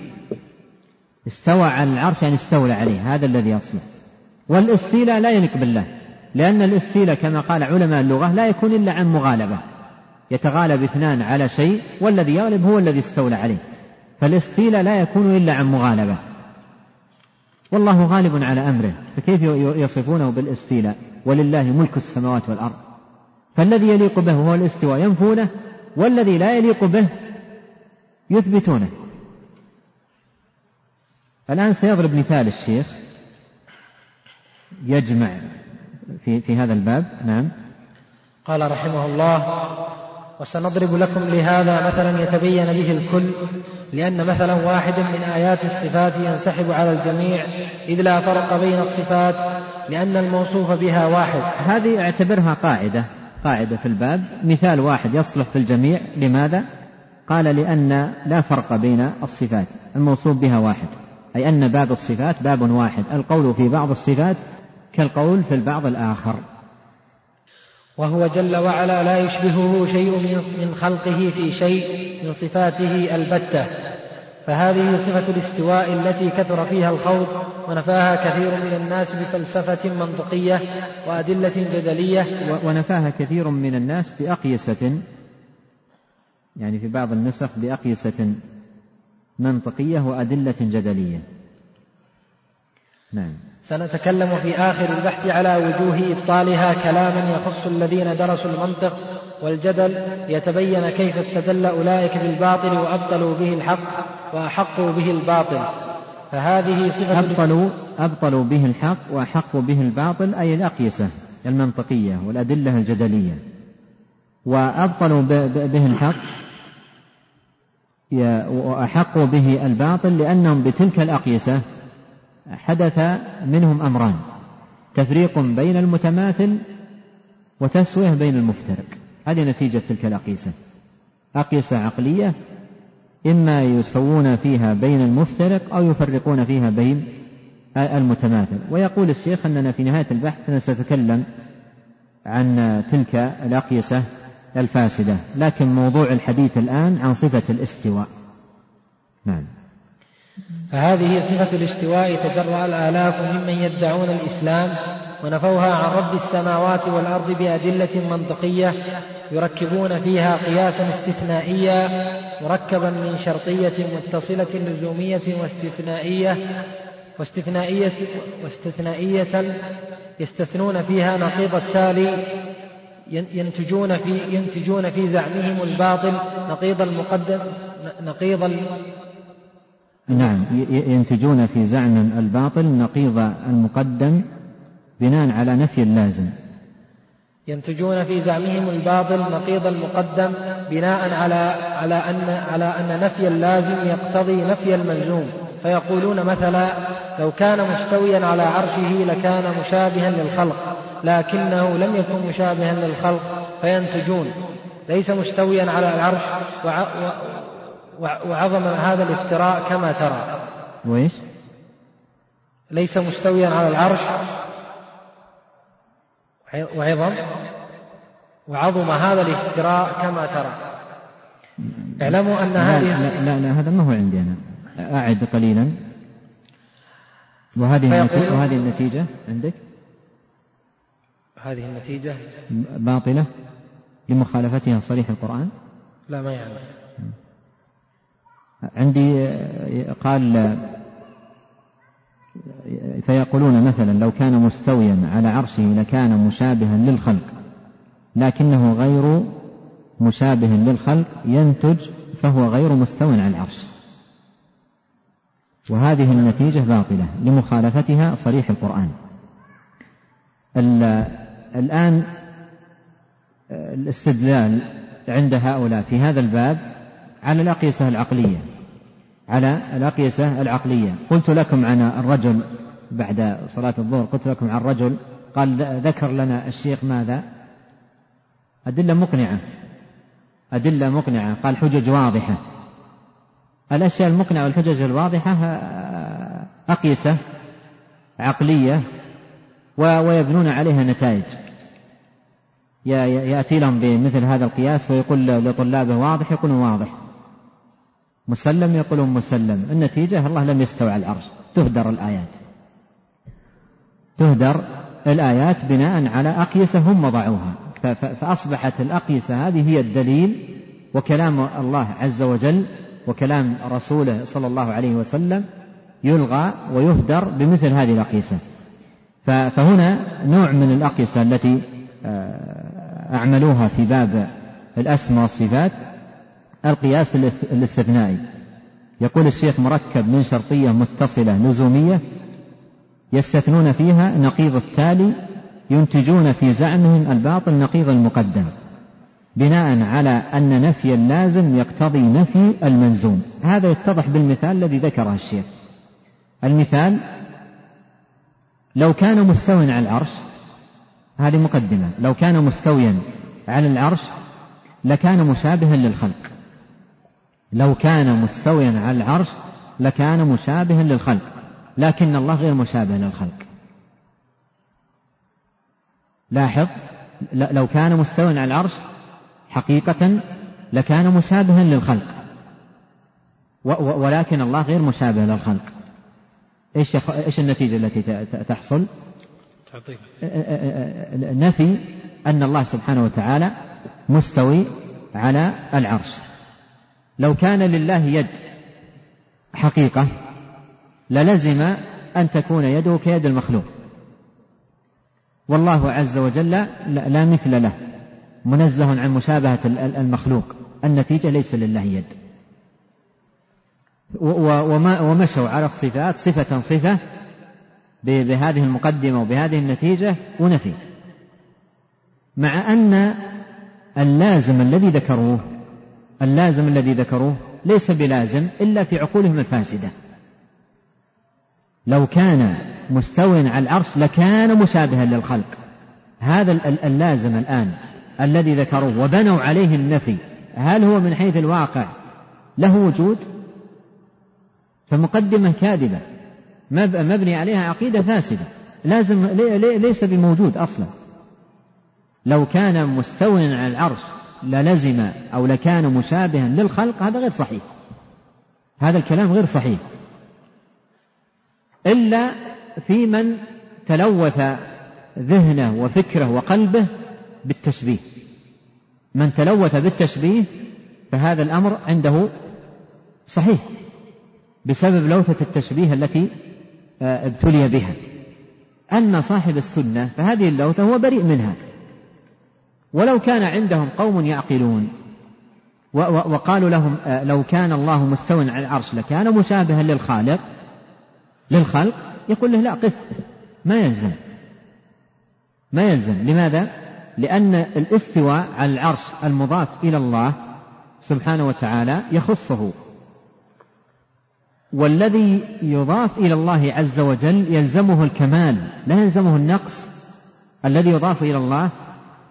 Speaker 1: استوى على العرش يعني استولى عليه هذا الذي يصلح والاستيلاء لا يليق بالله لأن الاستيلاء كما قال علماء اللغة لا يكون إلا عن مغالبة يتغالب اثنان على شيء والذي يغلب هو الذي استولى عليه فالاستيلاء لا يكون إلا عن مغالبة والله غالب على أمره فكيف يصفونه بالاستيلاء ولله ملك السماوات والأرض فالذي يليق به هو الاستواء ينفونه والذي لا يليق به يثبتونه الآن سيضرب مثال الشيخ يجمع في في هذا الباب نعم
Speaker 2: قال رحمه الله وسنضرب لكم لهذا مثلا يتبين به الكل لأن مثلا واحدا من آيات الصفات ينسحب على الجميع إذ لا فرق بين الصفات لأن الموصوف بها واحد
Speaker 1: هذه اعتبرها قاعدة قاعدة في الباب مثال واحد يصلح في الجميع لماذا؟ قال لأن لا فرق بين الصفات الموصوف بها واحد أي أن باب الصفات باب واحد القول في بعض الصفات كالقول في البعض الآخر
Speaker 2: وهو جل وعلا لا يشبهه شيء من خلقه في شيء من صفاته البته فهذه صفه الاستواء التي كثر فيها الخوض ونفاها كثير من الناس بفلسفه منطقيه وادله جدليه
Speaker 1: ونفاها كثير من الناس باقيسه يعني في بعض النسخ باقيسه منطقيه وادله جدليه نعم
Speaker 2: سنتكلم في آخر البحث على وجوه إبطالها كلاما يخص الذين درسوا المنطق والجدل يتبين كيف استدل أولئك بالباطل وأبطلوا به الحق وأحقوا به الباطل
Speaker 1: فهذه صفة أبطلوا أبطلوا به الحق وأحقوا به الباطل أي الأقيسة المنطقية والأدلة الجدلية وأبطلوا به الحق وأحقوا به الباطل لأنهم بتلك الأقيسة حدث منهم أمران تفريق بين المتماثل وتسوية بين المفترق هذه نتيجة تلك الأقيسة أقيسة عقلية إما يسوون فيها بين المفترق أو يفرقون فيها بين المتماثل ويقول الشيخ أننا في نهاية البحث سنتكلم عن تلك الأقيسة الفاسدة لكن موضوع الحديث الآن عن صفة الاستواء نعم
Speaker 2: فهذه صفة الاستواء تجرأ الآلاف ممن يدعون الإسلام ونفوها عن رب السماوات والأرض بأدلة منطقية يركبون فيها قياسا استثنائيا مركبا من شرطية متصلة لزومية واستثنائية واستثنائية واستثنائية يستثنون فيها نقيض التالي ينتجون في ينتجون في زعمهم الباطل نقيض المقدم نقيض
Speaker 1: نعم ينتجون في زعم الباطل نقيض المقدم بناء على نفي اللازم
Speaker 2: ينتجون في زعمهم الباطل نقيض المقدم بناء على على ان على ان نفي اللازم يقتضي نفي الملزوم فيقولون مثلا لو كان مستويا على عرشه لكان مشابها للخلق لكنه لم يكن مشابها للخلق فينتجون ليس مستويا على العرش وعظم هذا الافتراء كما ترى وإيش ليس مستويا على العرش وعظم وعظم هذا الافتراء كما ترى
Speaker 1: اعلموا أن هذه لا لا, لا هذا ما هو عندي أنا أعد قليلا وهذه النتيجة وهذه النتيجة عندك
Speaker 2: هذه النتيجة
Speaker 1: باطلة لمخالفتها صريح القرآن
Speaker 2: لا ما يعني
Speaker 1: عندي قال فيقولون مثلا لو كان مستويا على عرشه لكان مشابها للخلق لكنه غير مشابه للخلق ينتج فهو غير مستو على العرش وهذه النتيجة باطلة لمخالفتها صريح القرآن الآن الاستدلال عند هؤلاء في هذا الباب على الأقيسة العقلية على الأقيسة العقلية قلت لكم عن الرجل بعد صلاة الظهر قلت لكم عن الرجل قال ذكر لنا الشيخ ماذا أدلة مقنعة أدلة مقنعة قال حجج واضحة الأشياء المقنعة والحجج الواضحة آه، أقيسة عقلية ويبنون عليها نتائج يأتي لهم بمثل هذا القياس فيقول لطلابه واضح يقول واضح مسلم يقولون مسلم النتيجة الله لم يستوى العرش تهدر الآيات تهدر الآيات بناء على أقيسة هم وضعوها فأصبحت الأقيسة هذه هي الدليل وكلام الله عز وجل وكلام رسوله صلى الله عليه وسلم يلغى ويهدر بمثل هذه الأقيسة فهنا نوع من الأقيسة التي آه، أعملوها في باب الأسماء والصفات القياس الاستثنائي يقول الشيخ مركب من شرطية متصلة لزومية يستثنون فيها نقيض التالي ينتجون في زعمهم الباطل نقيض المقدم بناء على أن نفي اللازم يقتضي نفي المنزوم هذا يتضح بالمثال الذي ذكره الشيخ المثال لو كان مستويا على العرش هذه مقدمة لو كان مستويا على العرش لكان مشابها للخلق لو كان مستويا على العرش لكان مشابها للخلق لكن الله غير مشابه للخلق لاحظ لو كان مستويا على العرش حقيقة لكان مشابها للخلق ولكن الله غير مشابه للخلق ايش ايش النتيجة التي تحصل؟ تعطيل نفي أن الله سبحانه وتعالى مستوي على العرش لو كان لله يد حقيقة للزم أن تكون يده كيد المخلوق والله عز وجل لا مثل له منزه عن مشابهة المخلوق النتيجة ليس لله يد ومشوا على الصفات صفة صفة بهذه المقدمة وبهذه النتيجة ونفي مع أن اللازم الذي ذكروه اللازم الذي ذكروه ليس بلازم إلا في عقولهم الفاسدة لو كان مستوى على العرش لكان مشابها للخلق هذا اللازم الآن الذي ذكروه وبنوا عليه النفي هل هو من حيث الواقع له وجود فمقدمة كاذبة مبني عليها عقيدة فاسدة لازم ليس بموجود أصلا لو كان مستوى على العرش للزم أو لكان مشابها للخلق هذا غير صحيح هذا الكلام غير صحيح إلا في من تلوث ذهنه وفكره وقلبه بالتشبيه من تلوث بالتشبيه فهذا الأمر عنده صحيح بسبب لوثة التشبيه التي آه، ابتلي بها أما صاحب السنة فهذه اللوثة هو بريء منها ولو كان عندهم قوم يعقلون وقالوا لهم آه، لو كان الله مستوى على العرش لكان مشابها للخالق للخلق يقول له لا قف ما يلزم ما يلزم لماذا؟ لأن الاستواء على العرش المضاف إلى الله سبحانه وتعالى يخصه والذي يضاف إلى الله عز وجل يلزمه الكمال لا يلزمه النقص الذي يضاف إلى الله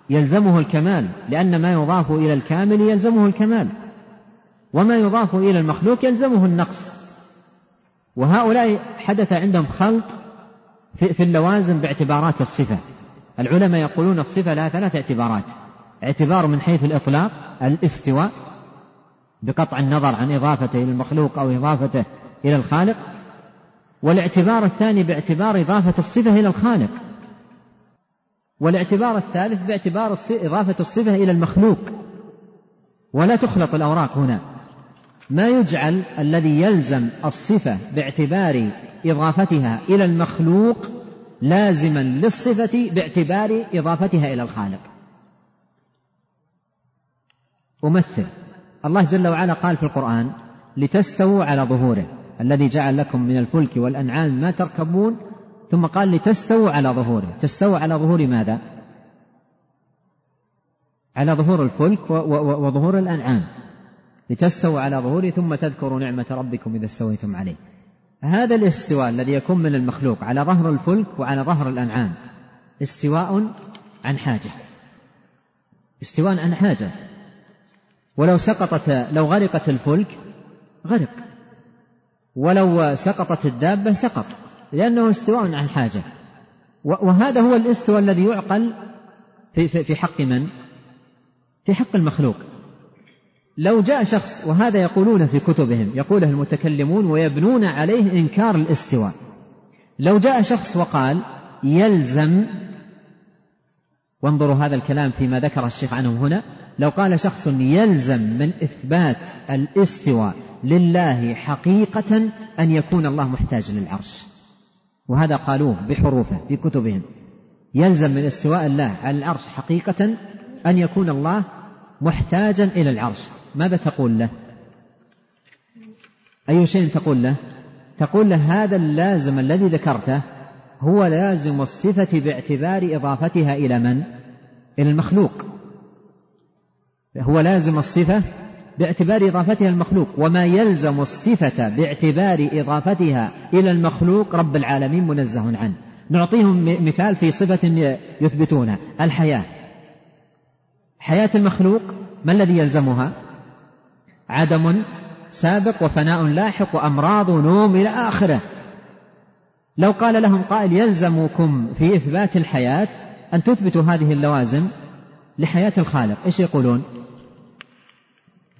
Speaker 1: يلزمه الكمال لأن ما يضاف إلى الكامل يلزمه الكمال وما يضاف إلى المخلوق يلزمه النقص وهؤلاء حدث عندهم خلط في اللوازم باعتبارات الصفة العلماء يقولون الصفة لها ثلاث اعتبارات اعتبار من حيث الإطلاق الاستواء بقطع النظر عن إضافته إلى المخلوق أو إضافته إلى الخالق والاعتبار الثاني باعتبار إضافة الصفة إلى الخالق والاعتبار الثالث باعتبار إضافة الصفة إلى المخلوق ولا تخلط الأوراق هنا ما يجعل الذي يلزم الصفة باعتبار إضافتها إلى المخلوق لازما للصفة باعتبار إضافتها إلى الخالق أمثل الله جل وعلا قال في القرآن لتستووا على ظهوره الذي جعل لكم من الفلك والأنعام ما تركبون ثم قال لتستووا على ظهوره تستووا على ظهور ماذا على ظهور الفلك وظهور الأنعام لتستووا على ظهوره ثم تذكروا نعمة ربكم إذا استويتم عليه هذا الاستواء الذي يكون من المخلوق على ظهر الفلك وعلى ظهر الأنعام استواء عن حاجة استواء عن حاجة ولو سقطت لو غرقت الفلك غرق ولو سقطت الدابة سقط لأنه استواء عن حاجة وهذا هو الاستوى الذي يعقل في, في, في حق من؟ في حق المخلوق لو جاء شخص وهذا يقولون في كتبهم يقوله المتكلمون ويبنون عليه إنكار الاستواء لو جاء شخص وقال يلزم وانظروا هذا الكلام فيما ذكر الشيخ عنهم هنا لو قال شخص يلزم من إثبات الاستواء لله حقيقة أن يكون الله محتاج للعرش وهذا قالوه بحروفه في كتبهم يلزم من استواء الله على العرش حقيقة أن يكون الله محتاجا إلى العرش ماذا تقول له أي شيء تقول له تقول له هذا اللازم الذي ذكرته هو لازم الصفة باعتبار إضافتها إلى من؟ إلى المخلوق هو لازم الصفة باعتبار إضافتها المخلوق وما يلزم الصفة باعتبار إضافتها إلى المخلوق رب العالمين منزه عنه نعطيهم مثال في صفة يثبتونها الحياة حياة المخلوق ما الذي يلزمها عدم سابق وفناء لاحق وأمراض ونوم إلى آخره لو قال لهم قائل يلزمكم في إثبات الحياة أن تثبتوا هذه اللوازم لحياة الخالق إيش يقولون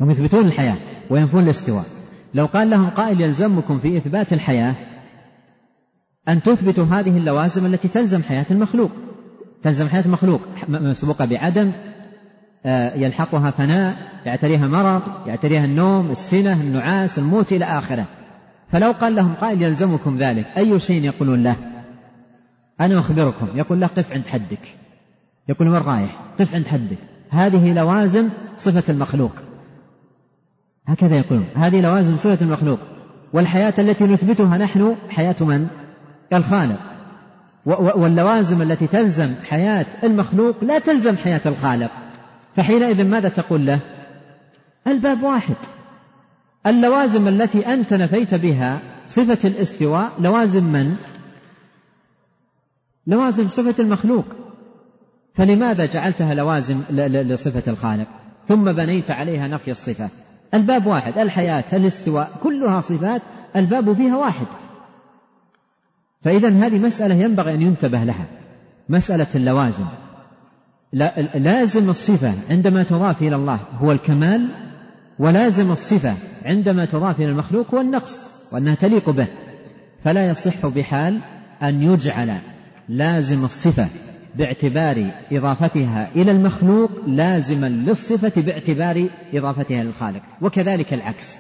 Speaker 1: هم يثبتون الحياة وينفون الاستواء لو قال لهم قائل يلزمكم في إثبات الحياة أن تثبتوا هذه اللوازم التي تلزم حياة المخلوق تلزم حياة المخلوق مسبوقة بعدم آه، يلحقها فناء يعتريها مرض يعتريها النوم السنة النعاس الموت إلى آخره فلو قال لهم قائل يلزمكم ذلك أي شيء يقولون له أنا أخبركم يقول له قف عند حدك يقول وين رايح قف عند حدك هذه لوازم صفة المخلوق هكذا يقولون هذه لوازم صفة المخلوق والحياة التي نثبتها نحن حياة من؟ الخالق واللوازم التي تلزم حياة المخلوق لا تلزم حياة الخالق فحينئذ ماذا تقول له؟ الباب واحد اللوازم التي أنت نفيت بها صفة الاستواء لوازم من؟ لوازم صفة المخلوق فلماذا جعلتها لوازم لصفة الخالق ثم بنيت عليها نفي الصفة الباب واحد الحياة الاستواء كلها صفات الباب فيها واحد فإذا هذه مسألة ينبغي أن ينتبه لها مسألة اللوازم لازم الصفة عندما تضاف إلى الله هو الكمال ولازم الصفة عندما تضاف إلى المخلوق هو النقص وأنها تليق به فلا يصح بحال أن يجعل لازم الصفة باعتبار إضافتها إلى المخلوق لازما للصفة باعتبار إضافتها للخالق وكذلك العكس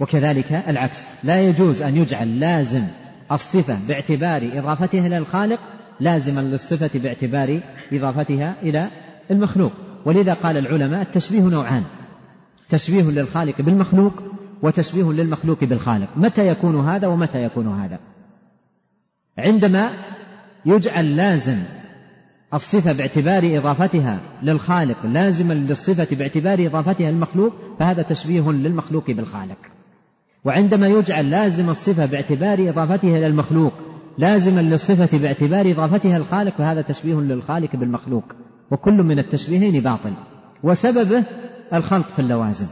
Speaker 1: وكذلك العكس لا يجوز أن يجعل لازم الصفة باعتبار إضافتها إلى الخالق لازما للصفة باعتبار إضافتها إلى المخلوق ولذا قال العلماء التشبيه نوعان تشبيه للخالق بالمخلوق وتشبيه للمخلوق بالخالق متى يكون هذا ومتى يكون هذا عندما يجعل لازم الصفة باعتبار إضافتها للخالق لازما للصفة باعتبار إضافتها للمخلوق فهذا تشبيه للمخلوق بالخالق وعندما يجعل لازم الصفة باعتبار إضافتها إلى المخلوق لازما للصفة باعتبار إضافتها الخالق فهذا تشبيه للخالق بالمخلوق وكل من التشبيهين باطل وسببه الخلط في اللوازم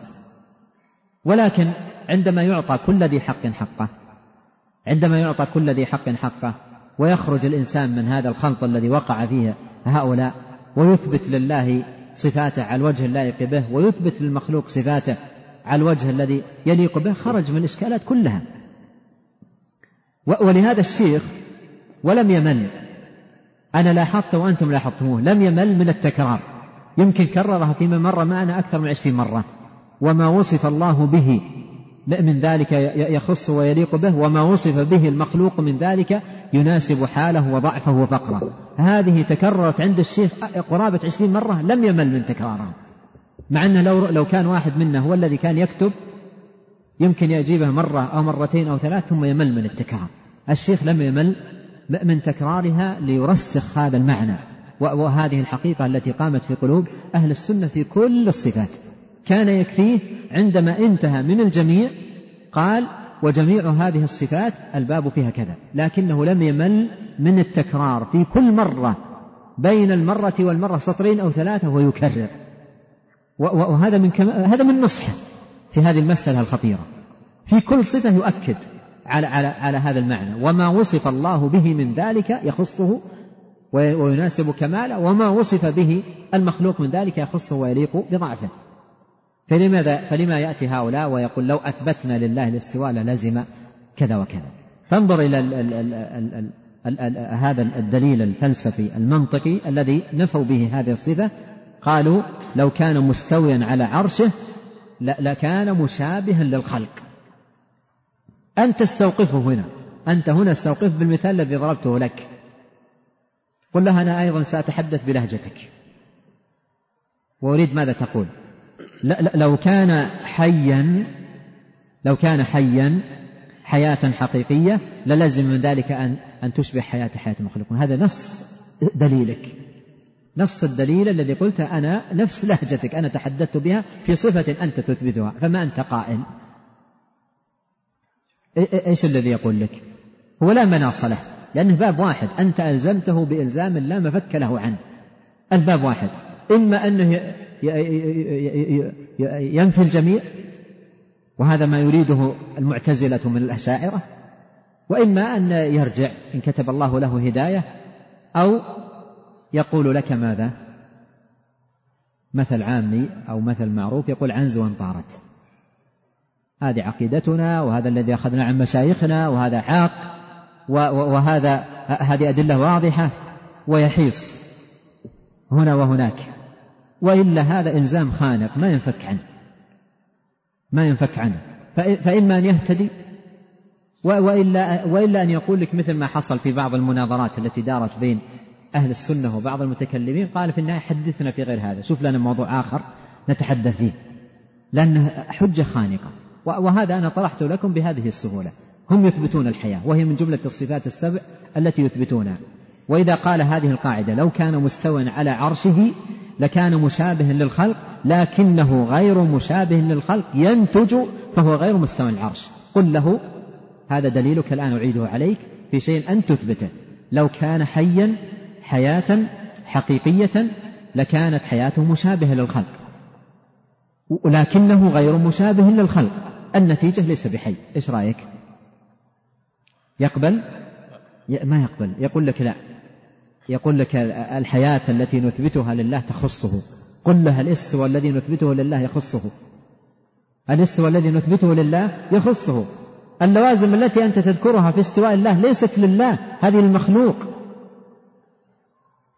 Speaker 1: ولكن عندما يعطى كل ذي حق حقه عندما يعطى كل ذي حق حقه ويخرج الإنسان من هذا الخلط الذي وقع فيه هؤلاء ويثبت لله صفاته على الوجه اللائق به ويثبت للمخلوق صفاته على الوجه الذي يليق به خرج من الإشكالات كلها ولهذا الشيخ ولم يمل أنا لاحظت وأنتم لاحظتموه لم يمل من التكرار يمكن كررها فيما مر معنا أكثر من عشرين مرة وما وصف الله به من ذلك يخص ويليق به وما وصف به المخلوق من ذلك يناسب حاله وضعفه وفقره هذه تكررت عند الشيخ قرابة عشرين مرة لم يمل من تكرارها مع أنه لو, لو كان واحد منا هو الذي كان يكتب يمكن يجيبه مرة أو مرتين أو ثلاث ثم يمل من التكرار الشيخ لم يمل من تكرارها ليرسخ هذا المعنى وهذه الحقيقة التي قامت في قلوب أهل السنة في كل الصفات كان يكفيه عندما انتهى من الجميع قال وجميع هذه الصفات الباب فيها كذا لكنه لم يمل من التكرار في كل مرة بين المرة والمرة سطرين أو ثلاثة ويكرر وهذا من كم... هذا من نصحه في هذه المسألة الخطيرة في كل صفة يؤكد على على على هذا المعنى وما وصف الله به من ذلك يخصه ويناسب كماله وما وصف به المخلوق من ذلك يخصه ويليق بضعفه فلماذا فلما يأتي هؤلاء ويقول لو أثبتنا لله الاستواء للزم كذا وكذا فانظر إلى هذا الدليل الفلسفي المنطقي الذي نفوا به هذه الصفة قالوا لو كان مستويا على عرشه لكان مشابها للخلق أنت استوقفه هنا أنت هنا استوقف بالمثال الذي ضربته لك قل لها أنا أيضا سأتحدث بلهجتك وأريد ماذا تقول لو كان حيا لو كان حيا حياة حقيقية للزم من ذلك أن أن تشبه حياة حياة المخلوقون هذا نص دليلك نص الدليل الذي قلت أنا نفس لهجتك أنا تحدثت بها في صفة أنت تثبتها فما أنت قائل إيش الذي يقول لك هو لا مناص له لأنه باب واحد أنت ألزمته بإلزام لا مفك له عنه الباب واحد إما أنه ينفي الجميع وهذا ما يريده المعتزلة من الأشاعرة وإما أن يرجع إن كتب الله له هداية أو يقول لك ماذا مثل عامي أو مثل معروف يقول عنز وانطارت هذه عقيدتنا وهذا الذي أخذنا عن مشايخنا وهذا حاق وهذا هذه أدلة واضحة ويحيص هنا وهناك وإلا هذا إلزام خانق ما ينفك عنه ما ينفك عنه فإما أن يهتدي وإلا, وإلا أن يقول لك مثل ما حصل في بعض المناظرات التي دارت بين أهل السنة وبعض المتكلمين قال في النهاية حدثنا في غير هذا شوف لنا موضوع آخر نتحدث فيه لأنه حجة خانقة وهذا أنا طرحت لكم بهذه السهولة هم يثبتون الحياة وهي من جملة الصفات السبع التي يثبتونها وإذا قال هذه القاعدة لو كان مستوى على عرشه لكان مشابها للخلق لكنه غير مشابه للخلق ينتج فهو غير مستوى العرش قل له هذا دليلك الآن أعيده عليك في شيء أن تثبته لو كان حيا حياة حقيقية لكانت حياته مشابهة للخلق ولكنه غير مشابه للخلق النتيجة ليس بحي إيش رأيك يقبل ما يقبل يقول لك لا يقول لك الحياة التي نثبتها لله تخصه قل لها الاستوى الذي نثبته لله يخصه الاستوى الذي نثبته لله يخصه اللوازم التي أنت تذكرها في استواء الله ليست لله هذه المخلوق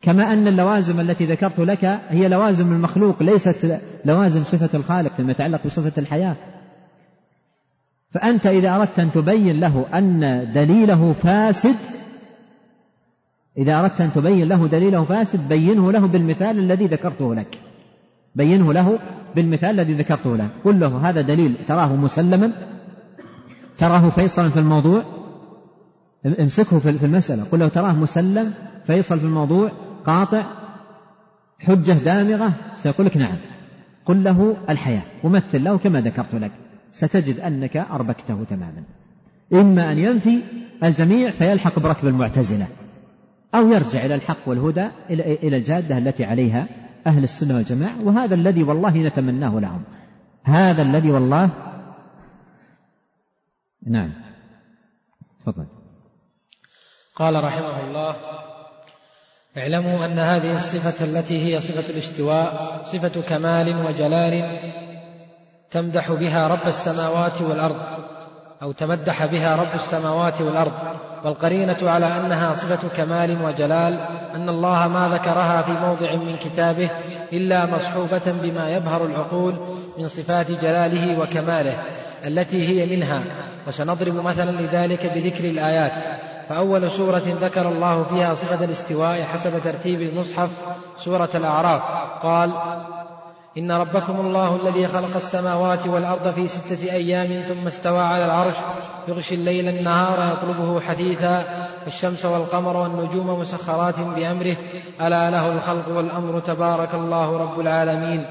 Speaker 1: كما أن اللوازم التي ذكرت لك هي لوازم المخلوق ليست لوازم صفة الخالق فيما يتعلق بصفة الحياة فأنت إذا أردت أن تبين له أن دليله فاسد إذا أردت أن تبين له دليله فاسد بينه له بالمثال الذي ذكرته لك بينه له بالمثال الذي ذكرته له قل له هذا دليل تراه مسلما تراه فيصلا في الموضوع امسكه في المسألة قل له تراه مسلم فيصل في الموضوع قاطع حجة دامغة سيقول لك نعم قل له الحياة ومثل له كما ذكرت لك ستجد أنك أربكته تماما إما أن ينفي الجميع فيلحق بركب المعتزلة أو يرجع إلى الحق والهدى إلى الجادة التي عليها أهل السنة والجماعة وهذا الذي والله نتمناه لهم هذا الذي والله نعم تفضل
Speaker 2: قال رحمه الله اعلموا أن هذه الصفة التي هي صفة الاستواء صفة كمال وجلال تمدح بها رب السماوات والأرض أو تمدح بها رب السماوات والأرض والقرينة على أنها صفة كمال وجلال أن الله ما ذكرها في موضع من كتابه إلا مصحوبة بما يبهر العقول من صفات جلاله وكماله التي هي منها وسنضرب مثلا لذلك بذكر الآيات فأول سورة ذكر الله فيها صفة الاستواء حسب ترتيب المصحف سورة الأعراف قال إن ربكم الله الذي خلق السماوات والأرض في ستة أيام ثم استوى على العرش يغشي الليل النهار يطلبه حثيثا الشمس والقمر والنجوم مسخرات بأمره ألا له الخلق والأمر تبارك الله رب العالمين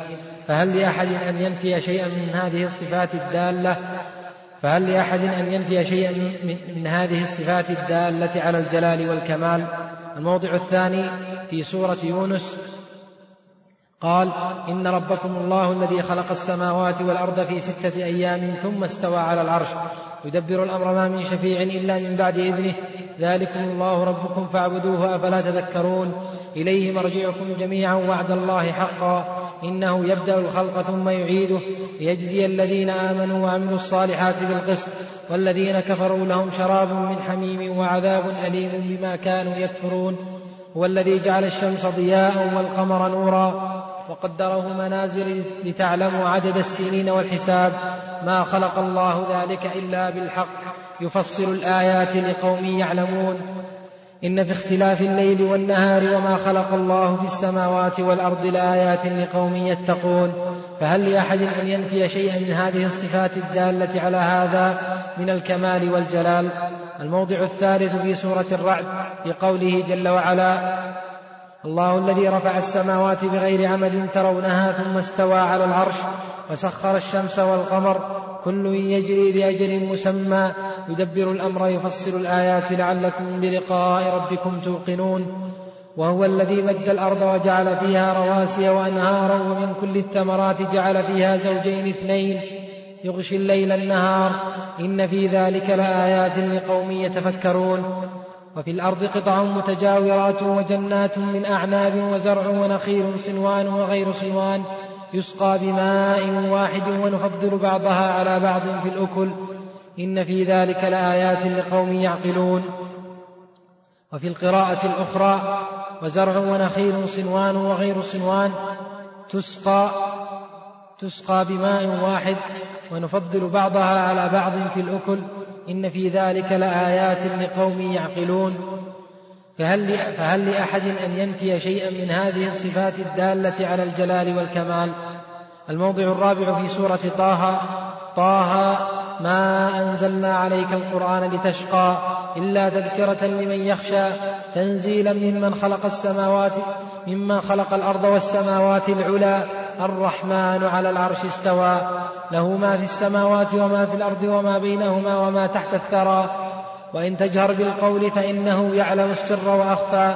Speaker 2: فهل لأحد أن ينفي شيئا من هذه الصفات الدالة فهل لأحد أن ينفي شيئا من هذه الصفات الدالة على الجلال والكمال الموضع الثاني في سورة يونس قال إن ربكم الله الذي خلق السماوات والأرض في ستة أيام ثم استوى على العرش يدبر الأمر ما من شفيع إلا من بعد إذنه ذلكم الله ربكم فاعبدوه أفلا تذكرون إليه مرجعكم جميعا وعد الله حقا إنه يبدأ الخلق ثم يعيده ليجزي الذين آمنوا وعملوا الصالحات بالقسط والذين كفروا لهم شراب من حميم وعذاب أليم بما كانوا يكفرون هو الذي جعل الشمس ضياء والقمر نورا وقدره منازل لتعلموا عدد السنين والحساب ما خلق الله ذلك الا بالحق يفصل الايات لقوم يعلمون ان في اختلاف الليل والنهار وما خلق الله في السماوات والارض لايات لقوم يتقون فهل لاحد ان ينفي شيئا من هذه الصفات الداله على هذا من الكمال والجلال الموضع الثالث في سوره الرعد في قوله جل وعلا الله الذي رفع السماوات بغير عمد ترونها ثم استوى على العرش وسخر الشمس والقمر كل يجري لأجل مسمى يدبر الأمر يفصل الآيات لعلكم بلقاء ربكم توقنون وهو الذي مد الأرض وجعل فيها رواسي وأنهارا ومن كل الثمرات جعل فيها زوجين اثنين يغشي الليل النهار إن في ذلك لآيات لقوم يتفكرون وفي الأرض قطع متجاورات وجنات من أعناب وزرع ونخيل صنوان وغير صنوان يسقى بماء واحد ونفضل بعضها على بعض في الأكل إن في ذلك لآيات لقوم يعقلون وفي القراءة الأخرى وزرع ونخيل صنوان وغير صنوان تسقى تسقى بماء واحد ونفضل بعضها على بعض في الأكل إن في ذلك لآيات لقوم يعقلون فهل, فهل لأحد أن ينفي شيئا من هذه الصفات الدالة على الجلال والكمال الموضع الرابع في سورة طه طه ما أنزلنا عليك القرآن لتشقى إلا تذكرة لمن يخشى تنزيلا ممن خلق السماوات ممن خلق الأرض والسماوات العلى الرحمن على العرش استوى له ما في السماوات وما في الأرض وما بينهما وما تحت الثرى وإن تجهر بالقول فإنه يعلم السر وأخفى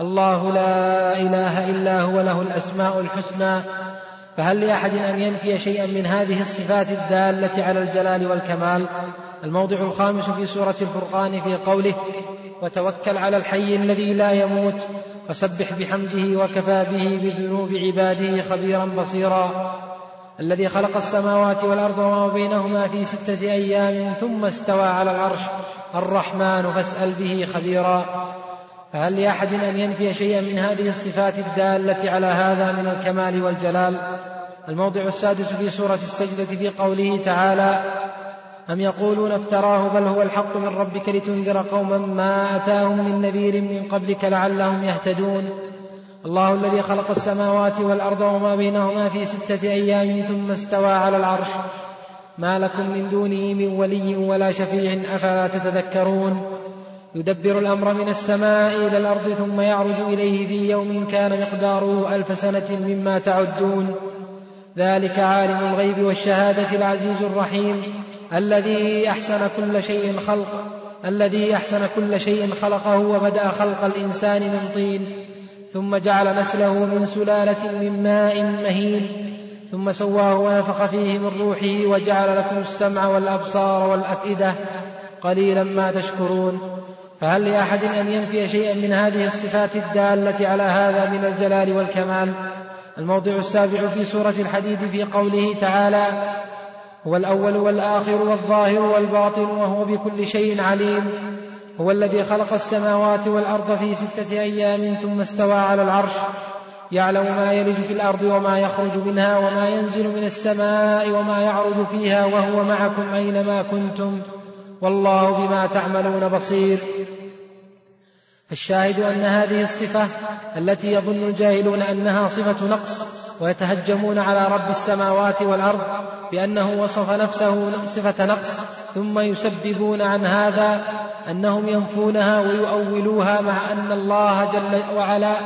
Speaker 2: الله لا إله إلا هو له الأسماء الحسنى فهل لأحد أن ينفي شيئا من هذه الصفات الدالة على الجلال والكمال الموضع الخامس في سورة الفرقان في قوله وتوكل على الحي الذي لا يموت وسبح بحمده وكفى به بذنوب عباده خبيرا بصيرا الذي خلق السماوات والأرض وما بينهما في ستة أيام ثم استوى على العرش الرحمن فاسأل به خبيرا فهل لأحد أن ينفي شيئا من هذه الصفات الدالة على هذا من الكمال والجلال الموضع السادس في سورة السجدة في قوله تعالى أم يقولون افتراه بل هو الحق من ربك لتنذر قوما ما أتاهم من نذير من قبلك لعلهم يهتدون الله الذي خلق السماوات والأرض وما بينهما في ستة أيام ثم استوى على العرش ما لكم من دونه من ولي ولا شفيع أفلا تتذكرون يدبر الأمر من السماء إلى الأرض ثم يعرج إليه في يوم كان مقداره ألف سنة مما تعدون ذلك عالم الغيب والشهادة العزيز الرحيم الذي أحسن كل شيء خلق الذي أحسن كل شيء خلقه وبدأ خلق الإنسان من طين ثم جعل نسله من سلالة من ماء مهين ثم سواه ونفخ فيه من روحه وجعل لكم السمع والأبصار والأفئدة قليلا ما تشكرون فهل لأحد أن ينفي شيئا من هذه الصفات الدالة على هذا من الجلال والكمال الموضع السابع في سورة الحديد في قوله تعالى هو الأول والآخر والظاهر والباطن وهو بكل شيء عليم هو الذي خلق السماوات والأرض في ستة أيام ثم استوى على العرش يعلم ما يلج في الأرض وما يخرج منها وما ينزل من السماء وما يعرج فيها وهو معكم أينما كنتم والله بما تعملون بصير الشاهد أن هذه الصفة التي يظن الجاهلون أنها صفة نقص ويتهجمون على رب السماوات والأرض بأنه وصف نفسه صفة نقص ثم يسببون عن هذا أنهم ينفونها ويؤولوها مع أن الله جل وعلا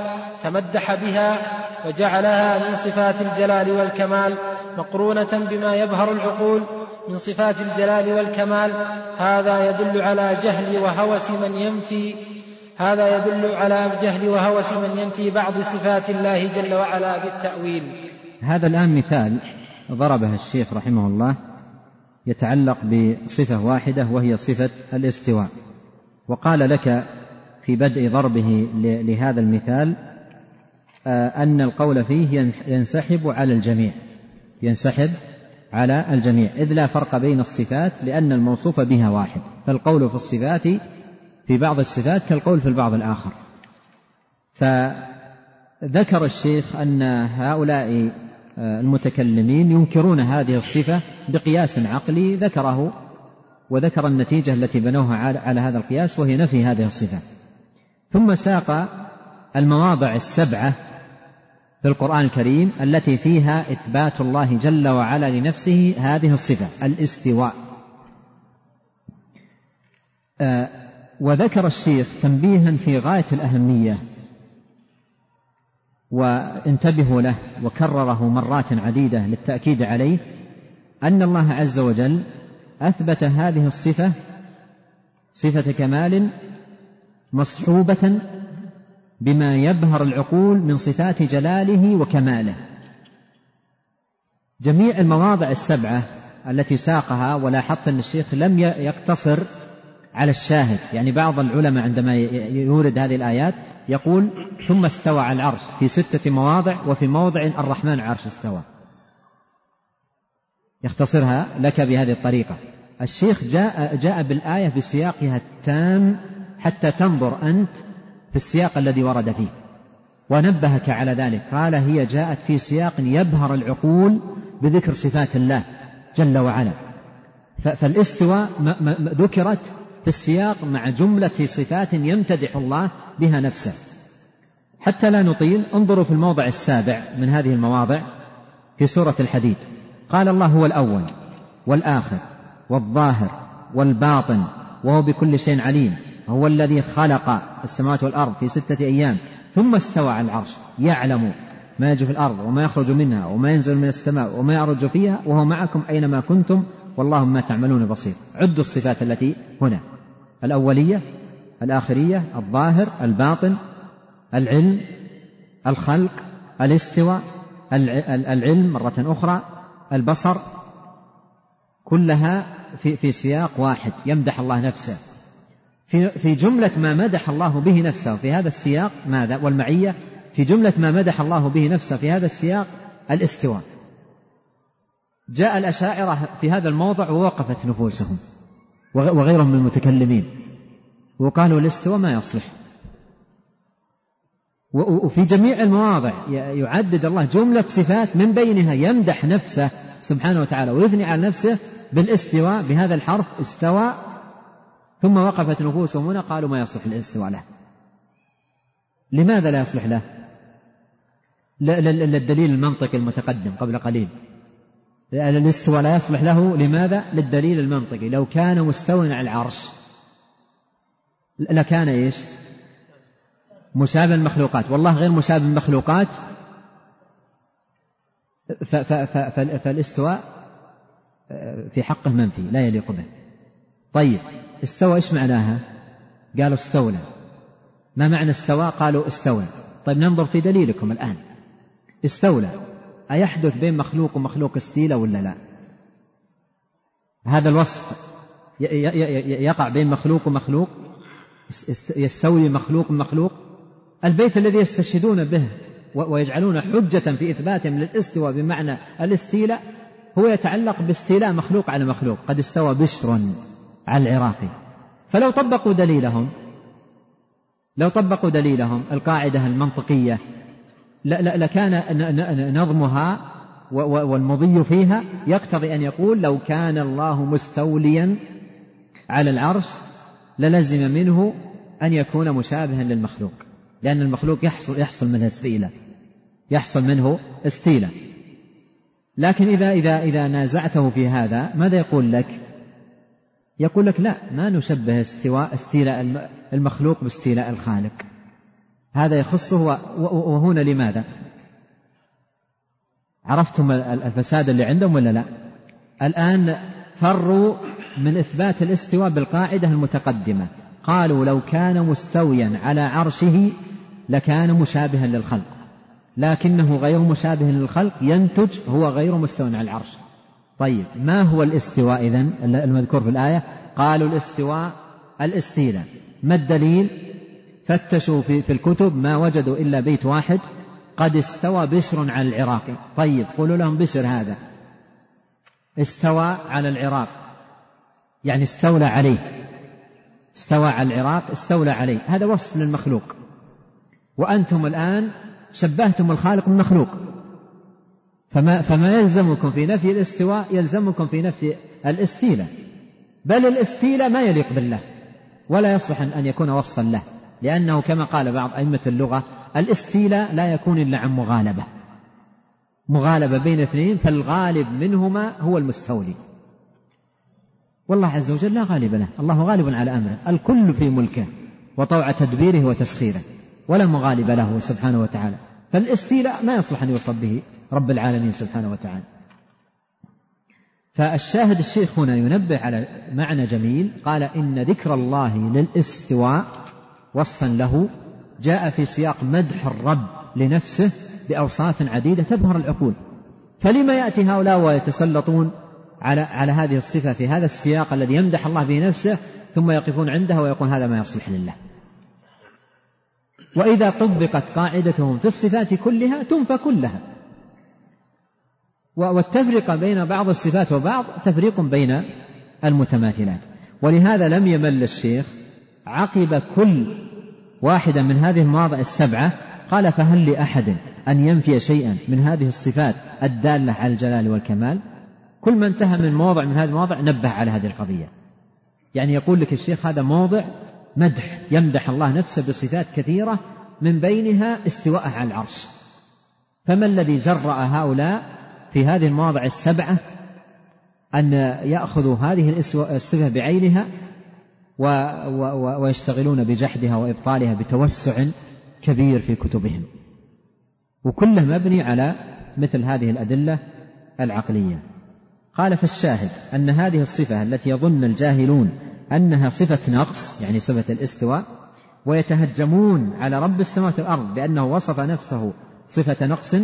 Speaker 2: تمدح بها وجعلها من صفات الجلال والكمال مقرونة بما يبهر العقول من صفات الجلال والكمال هذا يدل على جهل وهوس من ينفي هذا يدل على جهل وهوس من ينفي بعض صفات الله جل وعلا بالتأويل
Speaker 1: هذا الآن مثال ضربه الشيخ رحمه الله يتعلق بصفة واحدة وهي صفة الاستواء وقال لك في بدء ضربه لهذا المثال آه، أن القول فيه ينسحب على الجميع ينسحب على الجميع إذ لا فرق بين الصفات لأن الموصوف بها واحد فالقول في الصفات في بعض الصفات كالقول في البعض الآخر فذكر الشيخ أن هؤلاء آه، المتكلمين ينكرون هذه الصفة بقياس عقلي ذكره وذكر النتيجة التي بنوها على هذا القياس وهي نفي هذه الصفة ثم ساق المواضع السبعة في القرآن الكريم التي فيها إثبات الله جل وعلا لنفسه هذه الصفة الاستواء آه، وذكر الشيخ تنبيها في غاية الأهمية وانتبهوا له وكرره مرات عديدة للتأكيد عليه أن الله عز وجل أثبت هذه الصفة صفة كمال مصحوبة بما يبهر العقول من صفات جلاله وكماله جميع المواضع السبعه التي ساقها ولاحظت ان الشيخ لم يقتصر على الشاهد يعني بعض العلماء عندما يورد هذه الآيات يقول ثم استوى على العرش في ستة مواضع وفي موضع الرحمن عرش استوى يختصرها لك بهذه الطريقة الشيخ جاء, جاء بالآية بسياقها التام حتى تنظر أنت في السياق الذي ورد فيه ونبهك على ذلك قال هي جاءت في سياق يبهر العقول بذكر صفات الله جل وعلا فالاستواء ذكرت في السياق مع جملة صفات يمتدح الله بها نفسه حتى لا نطيل انظروا في الموضع السابع من هذه المواضع في سورة الحديد قال الله هو الأول والآخر والظاهر والباطن وهو بكل شيء عليم هو الذي خلق السماوات والأرض في ستة أيام ثم استوى على العرش يعلم ما يجري في الأرض وما يخرج منها وما ينزل من السماء وما يعرج فيها وهو معكم أينما كنتم والله ما تعملون بصير عدوا الصفات التي هنا الأولية الآخرية الظاهر الباطن العلم الخلق الاستواء العلم مرة أخرى البصر كلها في في سياق واحد يمدح الله نفسه في في جملة ما مدح الله به نفسه في هذا السياق ماذا والمعية في جملة ما مدح الله به نفسه في هذا السياق الاستواء جاء الأشاعرة في هذا الموضع ووقفت نفوسهم وغيرهم من المتكلمين وقالوا الاستواء ما يصلح وفي جميع المواضع يعدد الله جملة صفات من بينها يمدح نفسه سبحانه وتعالى ويثني على نفسه بالاستواء بهذا الحرف استوى ثم وقفت نفوسهم هنا قالوا ما يصلح الاستواء له لماذا لا يصلح له للدليل المنطقي المتقدم قبل قليل الاستواء لا يصلح له لماذا للدليل المنطقي لو كان مستوى على العرش لكان ايش مشابه المخلوقات والله غير مشابه المخلوقات فالاستواء آه، في حقه منفي لا يليق به طيب استوى ايش معناها قالوا استولى ما معنى استوى قالوا استولى طيب ننظر في دليلكم الآن استولى أيحدث بين مخلوق ومخلوق استيلة ولا لا هذا الوصف يقع بين مخلوق ومخلوق يستوي مخلوق ومخلوق البيت الذي يستشهدون به ويجعلون حجة في إثباتهم للاستوى بمعنى الاستيلاء هو يتعلق باستيلاء مخلوق على مخلوق قد استوى بشر على العراقي فلو طبقوا دليلهم لو طبقوا دليلهم القاعدة المنطقية لكان نظمها والمضي فيها يقتضي أن يقول لو كان الله مستوليا على العرش للزم منه أن يكون مشابها للمخلوق لأن المخلوق يحصل يحصل منه استيلة يحصل منه استيلة لكن إذا إذا إذا نازعته في هذا ماذا يقول لك؟ يقول لك لا ما نشبه استواء استيلاء المخلوق باستيلاء الخالق هذا يخصه وهنا لماذا عرفتم الفساد اللي عندهم ولا لا الآن فروا من إثبات الاستواء بالقاعدة المتقدمة قالوا لو كان مستويا على عرشه لكان مشابها للخلق لكنه غير مشابه للخلق ينتج هو غير مستوى على العرش طيب ما هو الاستواء إذا المذكور في الآية قالوا الاستواء الاستيلاء ما الدليل فتشوا في, في الكتب ما وجدوا إلا بيت واحد قد استوى بشر على العراق طيب قولوا لهم بشر هذا استوى على العراق يعني استولى عليه استوى على العراق استولى عليه هذا وصف للمخلوق وأنتم الآن شبهتم الخالق بالمخلوق فما, فما يلزمكم في نفي الاستواء يلزمكم في نفي الاستيلة بل الاستيلة ما يليق بالله ولا يصلح أن يكون وصفا له لأنه كما قال بعض أئمة اللغة الاستيلة لا يكون إلا عن مغالبة مغالبة بين اثنين فالغالب منهما هو المستولي والله عز وجل لا غالب له الله غالب على أمره الكل في ملكه وطوع تدبيره وتسخيره ولا مغالب له سبحانه وتعالى فالاستيلاء ما يصلح أن يوصف به رب العالمين سبحانه وتعالى فالشاهد الشيخ هنا ينبه على معنى جميل قال إن ذكر الله للاستواء وصفا له جاء في سياق مدح الرب لنفسه بأوصاف عديدة تبهر العقول فلما يأتي هؤلاء ويتسلطون على على هذه الصفة في هذا السياق الذي يمدح الله به نفسه ثم يقفون عندها ويقول هذا ما يصلح لله وإذا طبقت قاعدتهم في الصفات كلها تنفى كلها والتفرقة بين بعض الصفات وبعض تفريق بين المتماثلات ولهذا لم يمل الشيخ عقب كل واحدة من هذه المواضع السبعة قال فهل لأحد أن ينفي شيئا من هذه الصفات الدالة على الجلال والكمال كل ما انتهى من موضع من هذه المواضع نبه على هذه القضية يعني يقول لك الشيخ هذا موضع مدح يمدح الله نفسه بصفات كثيرة من بينها استواءه على العرش فما الذي جرأ هؤلاء في هذه المواضع السبعة أن يأخذوا هذه الصفة بعينها ويشتغلون بجحدها وإبطالها بتوسع كبير في كتبهم وكله مبني على مثل هذه الأدلة العقلية قال فالشاهد أن هذه الصفة التي يظن الجاهلون أنها صفة نقص يعني صفة الاستواء ويتهجمون على رب السماوات والأرض بأنه وصف نفسه صفة نقص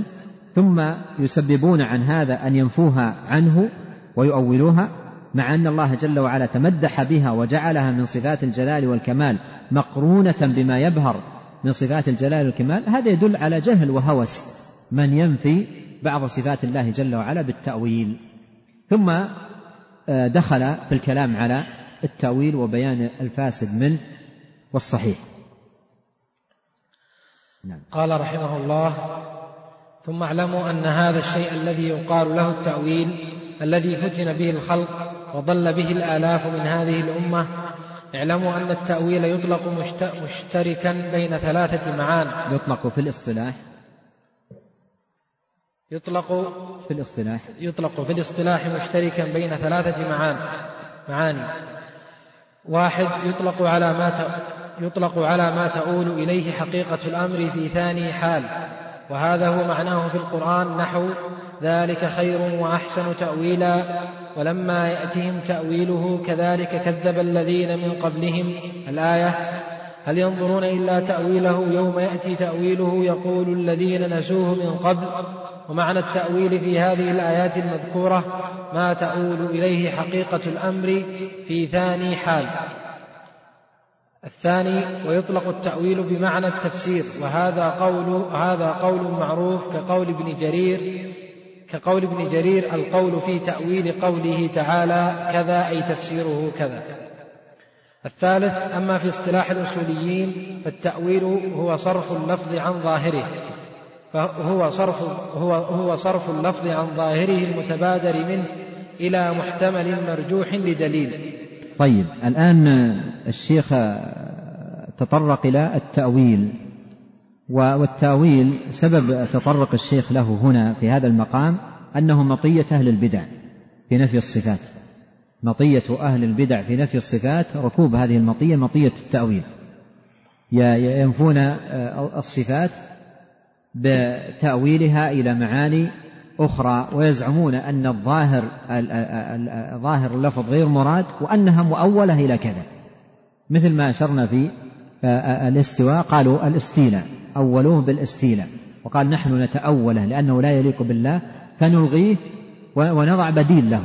Speaker 1: ثم يسببون عن هذا أن ينفوها عنه ويؤولوها مع أن الله جل وعلا تمدح بها وجعلها من صفات الجلال والكمال مقرونة بما يبهر من صفات الجلال والكمال هذا يدل على جهل وهوس من ينفي بعض صفات الله جل وعلا بالتأويل ثم آه، دخل في الكلام على التأويل وبيان الفاسد منه والصحيح
Speaker 2: نعم. قال رحمه الله ثم اعلموا أن هذا الشيء الذي يقال له التأويل الذي فتن به الخلق وضل به الآلاف من هذه الأمة اعلموا أن التأويل يطلق مشتركا بين ثلاثة معان
Speaker 1: يطلق في الاصطلاح
Speaker 2: يطلق في الاصطلاح يطلق في الاصطلاح مشتركا بين ثلاثة معان معاني واحد يطلق على ما يطلق على ما تؤول إليه حقيقة الأمر في ثاني حال وهذا هو معناه في القرآن نحو ذلك خير وأحسن تأويلا ولما يأتهم تأويله كذلك كذب الذين من قبلهم الآية هل ينظرون إلا تأويله يوم يأتي تأويله يقول الذين نسوه من قبل ومعنى التأويل في هذه الآيات المذكورة ما تؤول إليه حقيقة الأمر في ثاني حال الثاني ويطلق التأويل بمعنى التفسير وهذا قول هذا قول معروف كقول ابن جرير كقول ابن جرير القول في تأويل قوله تعالى كذا أي تفسيره كذا الثالث أما في اصطلاح الأصوليين فالتأويل هو صرف اللفظ عن ظاهره فهو صرف هو هو صرف اللفظ عن ظاهره المتبادر منه إلى محتمل مرجوح لدليل
Speaker 1: طيب الآن الشيخ تطرق إلى التأويل والتأويل سبب تطرق الشيخ له هنا في هذا المقام أنه مطية أهل البدع في نفي الصفات مطية أهل البدع في نفي الصفات ركوب هذه المطية مطية التأويل ينفون آه، الصفات بتأويلها إلى معاني أخرى ويزعمون أن الظاهر ظاهر اللفظ غير مراد وأنها مؤولة إلى كذا مثل ما أشرنا في آه، آه، الاستواء قالوا الاستيلاء أولوه بالاستيلاء وقال نحن نتأوله لأنه لا يليق بالله فنلغيه ونضع بديل له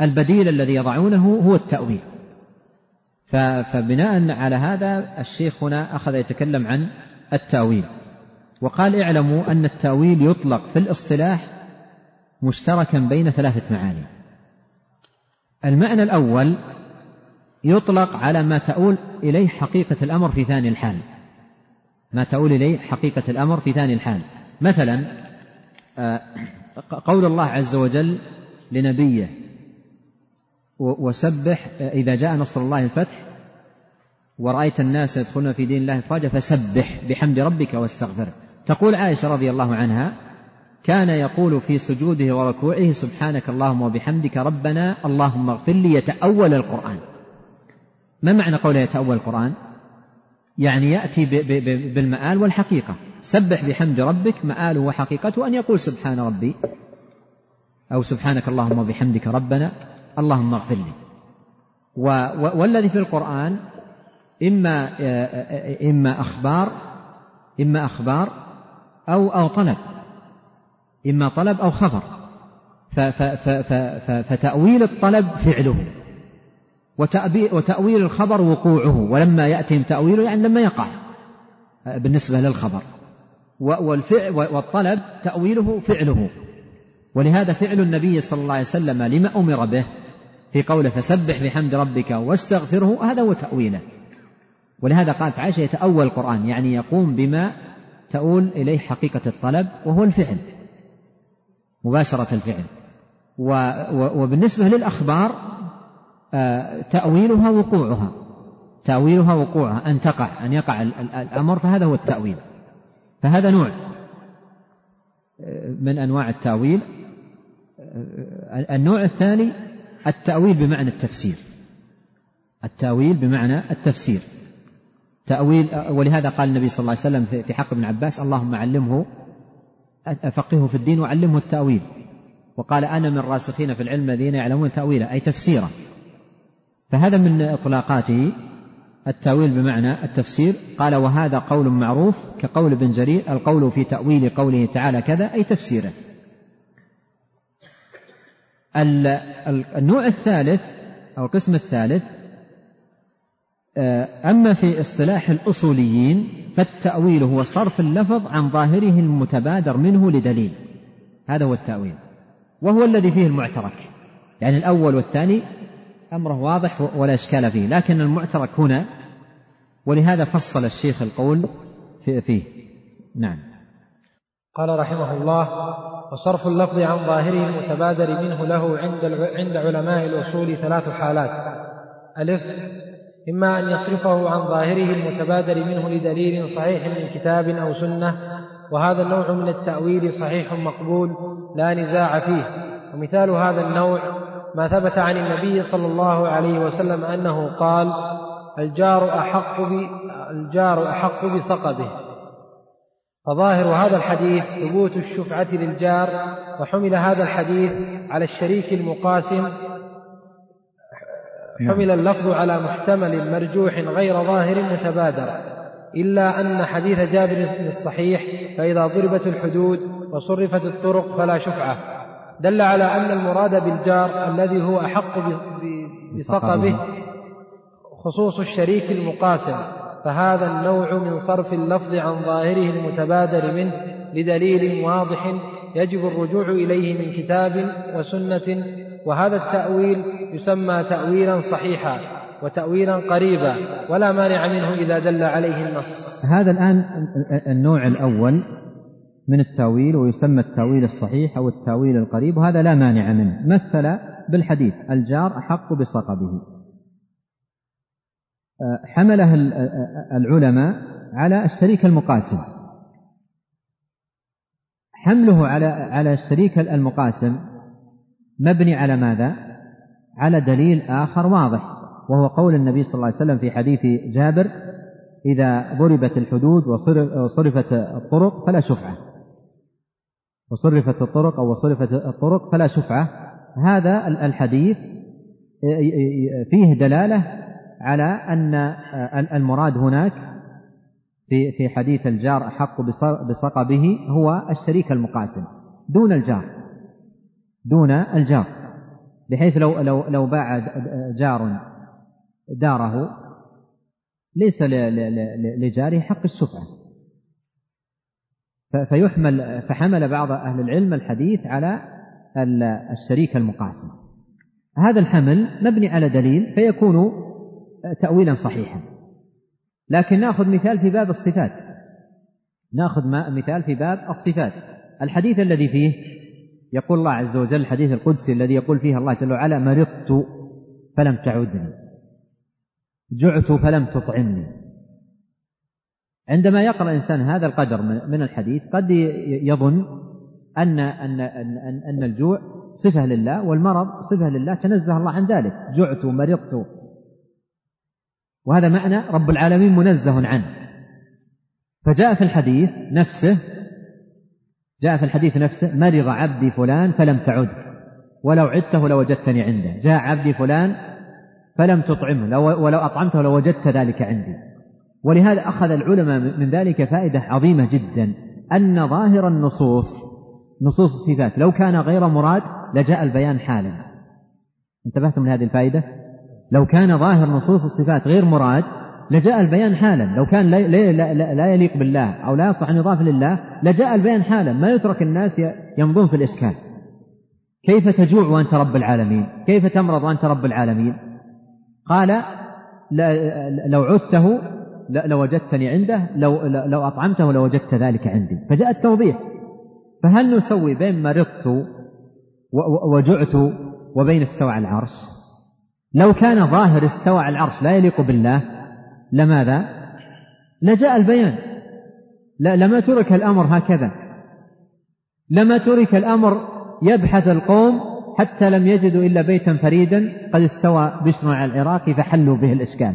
Speaker 1: البديل الذي يضعونه هو التأويل فبناء على هذا الشيخ هنا أخذ يتكلم عن التأويل وقال اعلموا أن التأويل يطلق في الاصطلاح مشتركا بين ثلاثة معاني المعنى الأول يطلق على ما تؤول إليه حقيقة الأمر في ثاني الحال ما تؤول إليه حقيقة الأمر في ثاني الحال مثلا آه، قول الله عز وجل لنبيه وسبح آه، إذا جاء نصر الله الفتح ورأيت الناس يدخلون في دين الله فاجا فسبح بحمد ربك واستغفر تقول عائشة رضي الله عنها كان يقول في سجوده وركوعه سبحانك اللهم وبحمدك ربنا اللهم اغفر لي يتأول القرآن ما معنى قوله يتأول القرآن يعني يأتي بالمآل والحقيقة سبح بحمد ربك مآله وحقيقته أن يقول سبحان ربي أو سبحانك اللهم وبحمدك ربنا اللهم اغفر لي والذي في القرآن إما إما أخبار إما أخبار أو أو طلب إما طلب أو خبر فتأويل الطلب فعله وتأويل الخبر وقوعه ولما يأتهم تأويله يعني لما يقع بالنسبة للخبر والفعل والطلب تأويله فعله ولهذا فعل النبي صلى الله عليه وسلم لما أمر به في قوله فسبح بحمد ربك واستغفره هذا هو تأويله ولهذا قالت عائشة يتأول القرآن يعني يقوم بما تؤول إليه حقيقة الطلب وهو الفعل مباشرة الفعل وبالنسبة للأخبار آه، تأويلها وقوعها تأويلها وقوعها أن تقع أن يقع الأمر فهذا هو التأويل فهذا نوع آه، من أنواع التأويل آه، النوع الثاني التأويل بمعنى التفسير التأويل بمعنى التفسير تأويل ولهذا قال النبي صلى الله عليه وسلم في حق ابن عباس اللهم علمه أفقهه في الدين وعلمه التأويل وقال أنا من الراسخين في العلم الذين يعلمون تأويله أي تفسيره فهذا من إطلاقاته التأويل بمعنى التفسير قال وهذا قول معروف كقول ابن جرير القول في تأويل قوله تعالى كذا أي تفسيره النوع الثالث أو القسم الثالث آه، أما في اصطلاح الأصوليين فالتأويل هو صرف اللفظ عن ظاهره المتبادر منه لدليل هذا هو التأويل وهو الذي فيه المعترك يعني الأول والثاني أمره واضح ولا إشكال فيه لكن المعترك هنا ولهذا فصل الشيخ القول فيه نعم
Speaker 2: قال رحمه الله وصرف اللفظ عن ظاهره المتبادر منه له عند عند علماء الأصول ثلاث حالات ألف إما أن يصرفه عن ظاهره المتبادر منه لدليل صحيح من كتاب أو سنة وهذا النوع من التأويل صحيح مقبول لا نزاع فيه ومثال هذا النوع ما ثبت عن النبي صلى الله عليه وسلم أنه قال الجار أحق الجار أحق بصقبه فظاهر هذا الحديث ثبوت الشفعة للجار وحمل هذا الحديث على الشريك المقاسم يعني. حمل اللفظ على محتمل مرجوح غير ظاهر متبادر إلا أن حديث جابر الصحيح فإذا ضربت الحدود وصرفت الطرق فلا شفعة دل على أن المراد بالجار الذي هو أحق بصقبه خصوص الشريك المقاسم فهذا النوع من صرف اللفظ عن ظاهره المتبادر منه لدليل واضح يجب الرجوع إليه من كتاب وسنة وهذا التأويل يسمى تأويلا صحيحا وتأويلا قريبا ولا مانع منه إذا دل عليه النص
Speaker 1: هذا الآن النوع الأول من التأويل ويسمى التأويل الصحيح أو التأويل القريب وهذا لا مانع منه مثل بالحديث الجار أحق بصقبه حمله العلماء على الشريك المقاسم حمله على على الشريك المقاسم مبني على ماذا؟ على دليل آخر واضح وهو قول النبي صلى الله عليه وسلم في حديث جابر إذا ضربت الحدود وصرفت الطرق فلا شفعة وصرفت الطرق أو وصرفت الطرق فلا شفعة هذا الحديث فيه دلالة على أن المراد هناك في في حديث الجار أحق بصقبه هو الشريك المقاسم دون الجار دون الجار بحيث لو لو لو باع جار داره ليس لجاره حق السفعة فيحمل فحمل بعض أهل العلم الحديث على الشريك المقاسم هذا الحمل مبني على دليل فيكون تأويلا صحيحا لكن ناخذ مثال في باب الصفات ناخذ مثال في باب الصفات الحديث الذي فيه يقول الله عز وجل الحديث القدسي الذي يقول فيه الله جل وعلا مرضت فلم تعدني جعت فلم تطعمني عندما يقرأ الإنسان هذا القدر من الحديث قد يظن أن أن أن أن, أن الجوع صفة لله والمرض صفة لله تنزه الله عن ذلك جعت مرضت وهذا معنى رب العالمين منزه عنه فجاء في الحديث نفسه جاء في الحديث نفسه مرض عبدي فلان فلم تعد ولو عدته لوجدتني عنده جاء عبدي فلان فلم تطعمه لو ولو أطعمته لوجدت لو ذلك عندي ولهذا أخذ العلماء من ذلك فائدة عظيمة جدا أن ظاهر النصوص نصوص الصفات لو كان غير مراد لجاء البيان حالا انتبهتم لهذه الفائدة لو كان ظاهر نصوص الصفات غير مراد لجاء البيان حالا لو كان لا, لا, لا, لا يليق بالله أو لا يصلح أن يضاف لله لجاء البيان حالا ما يترك الناس يمضون في الإشكال كيف تجوع وأنت رب العالمين كيف تمرض وأنت رب العالمين قال لو عدته لوجدتني عنده لو, لو أطعمته لوجدت ذلك عندي فجاء التوضيح فهل نسوي بين مرضت وجعت وبين استوى على العرش لو كان ظاهر استوى على العرش لا يليق بالله لماذا لجاء البيان لما ترك الأمر هكذا لما ترك الأمر يبحث القوم حتى لم يجدوا إلا بيتا فريدا قد استوى بشرع العراقي العراق فحلوا به الإشكال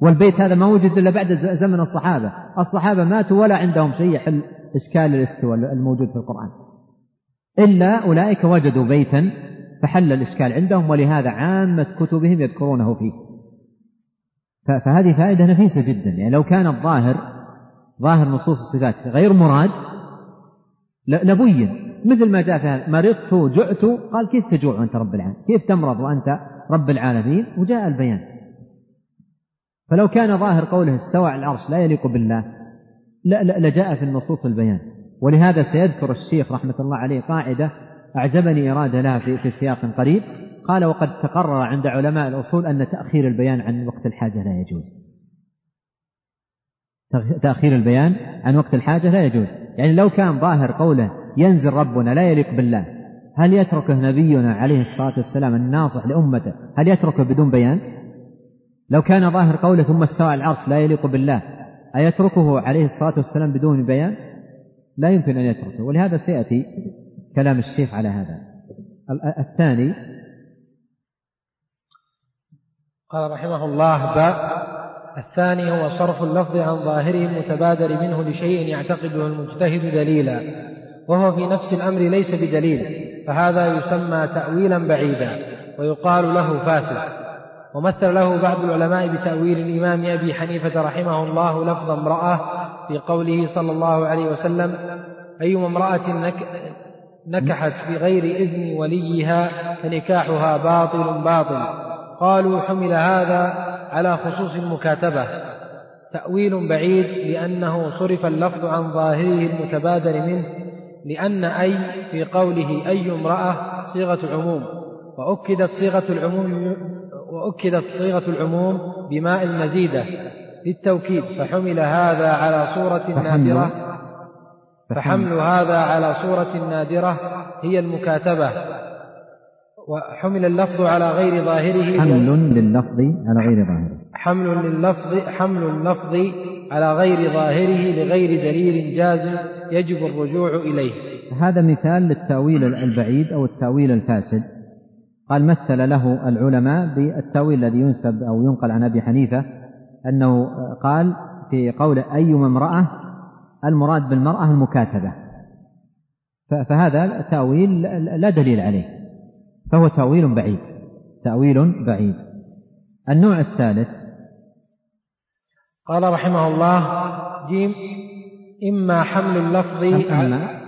Speaker 1: والبيت هذا ما وجد إلا بعد زمن الصحابة الصحابة ماتوا ولا عندهم شيء يحل إشكال الاستواء الموجود في القرآن إلا أولئك وجدوا بيتا فحل الإشكال عندهم ولهذا عامة كتبهم يذكرونه فيه فهذه فائدة نفيسة جدا يعني لو كان الظاهر ظاهر نصوص الصفات غير مراد لبين مثل ما جاء في مرضت جعت قال كيف تجوع وأنت رب العالمين كيف تمرض وأنت رب العالمين وجاء البيان فلو كان ظاهر قوله استوى على العرش لا يليق بالله لا, لا لجاء في النصوص البيان ولهذا سيذكر الشيخ رحمة الله عليه قاعدة أعجبني إرادة لها في, في سياق قريب قال وقد تقرر عند علماء الأصول أن تأخير البيان عن وقت الحاجة لا يجوز تأخير البيان عن وقت الحاجة لا يجوز يعني لو كان ظاهر قوله ينزل ربنا لا يليق بالله هل يتركه نبينا عليه الصلاة والسلام الناصح لأمته هل يتركه بدون بيان لو كان ظاهر قوله ثم استوى العرش لا يليق بالله أيتركه عليه الصلاة والسلام بدون بيان لا يمكن أن يتركه ولهذا سيأتي كلام الشيخ على هذا الثاني
Speaker 2: قال رحمه الله باء الثاني هو صرف اللفظ عن ظاهره المتبادر منه لشيء يعتقده المجتهد دليلا وهو في نفس الأمر ليس بدليل فهذا يسمى تأويلا بعيدا ويقال له فاسد ومثل له بعض العلماء بتأويل الإمام أبي حنيفة رحمه الله لفظ امرأة في قوله صلى الله عليه وسلم أيما امرأة نك نكحت بغير إذن وليها فنكاحها باطل باطل قالوا حمل هذا على خصوص المكاتبة تأويل بعيد لأنه صرف اللفظ عن ظاهره المتبادر منه لأن أي في قوله أي امرأة صيغة عموم وأكدت صيغة العموم وأكدت صيغة العموم بماء المزيدة للتوكيد فحمل هذا على صورة نادرة فحمل هذا على صورة نادرة هي المكاتبة وحمل اللفظ على غير ظاهره
Speaker 1: حمل لللفظ على غير ظاهره
Speaker 2: حمل لللفظ حمل اللفظ على غير ظاهره لغير دليل جازم يجب الرجوع إليه
Speaker 1: هذا مثال للتاويل البعيد أو التاويل الفاسد قال مثل له العلماء بالتاويل الذي ينسب أو ينقل عن أبي حنيفة أنه قال في قول أيما امرأة المراد بالمرأة المكاتبة فهذا تاويل لا دليل عليه فهو تأويل بعيد تأويل بعيد النوع الثالث
Speaker 2: قال رحمه الله جيم إما حمل اللفظ أما,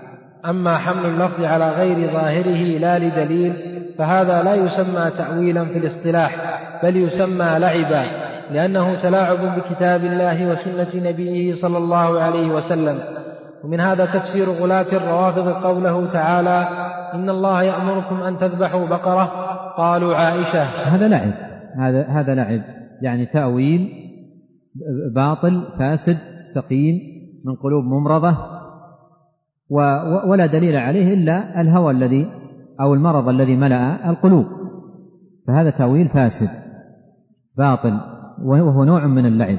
Speaker 2: أما حمل اللفظ على غير ظاهره لا لدليل فهذا لا يسمى تأويلا في الاصطلاح بل يسمى لعبا لأنه تلاعب بكتاب الله وسنة نبيه صلى الله عليه وسلم ومن هذا تفسير غلاة الروافض قوله تعالى إن الله يأمركم أن تذبحوا بقرة قالوا عائشة
Speaker 1: هذا لعب هذا هذا لعب يعني تأويل باطل فاسد سقيم من قلوب ممرضة ولا دليل عليه إلا الهوى الذي أو المرض الذي ملأ القلوب فهذا تأويل فاسد باطل وهو نوع من اللعب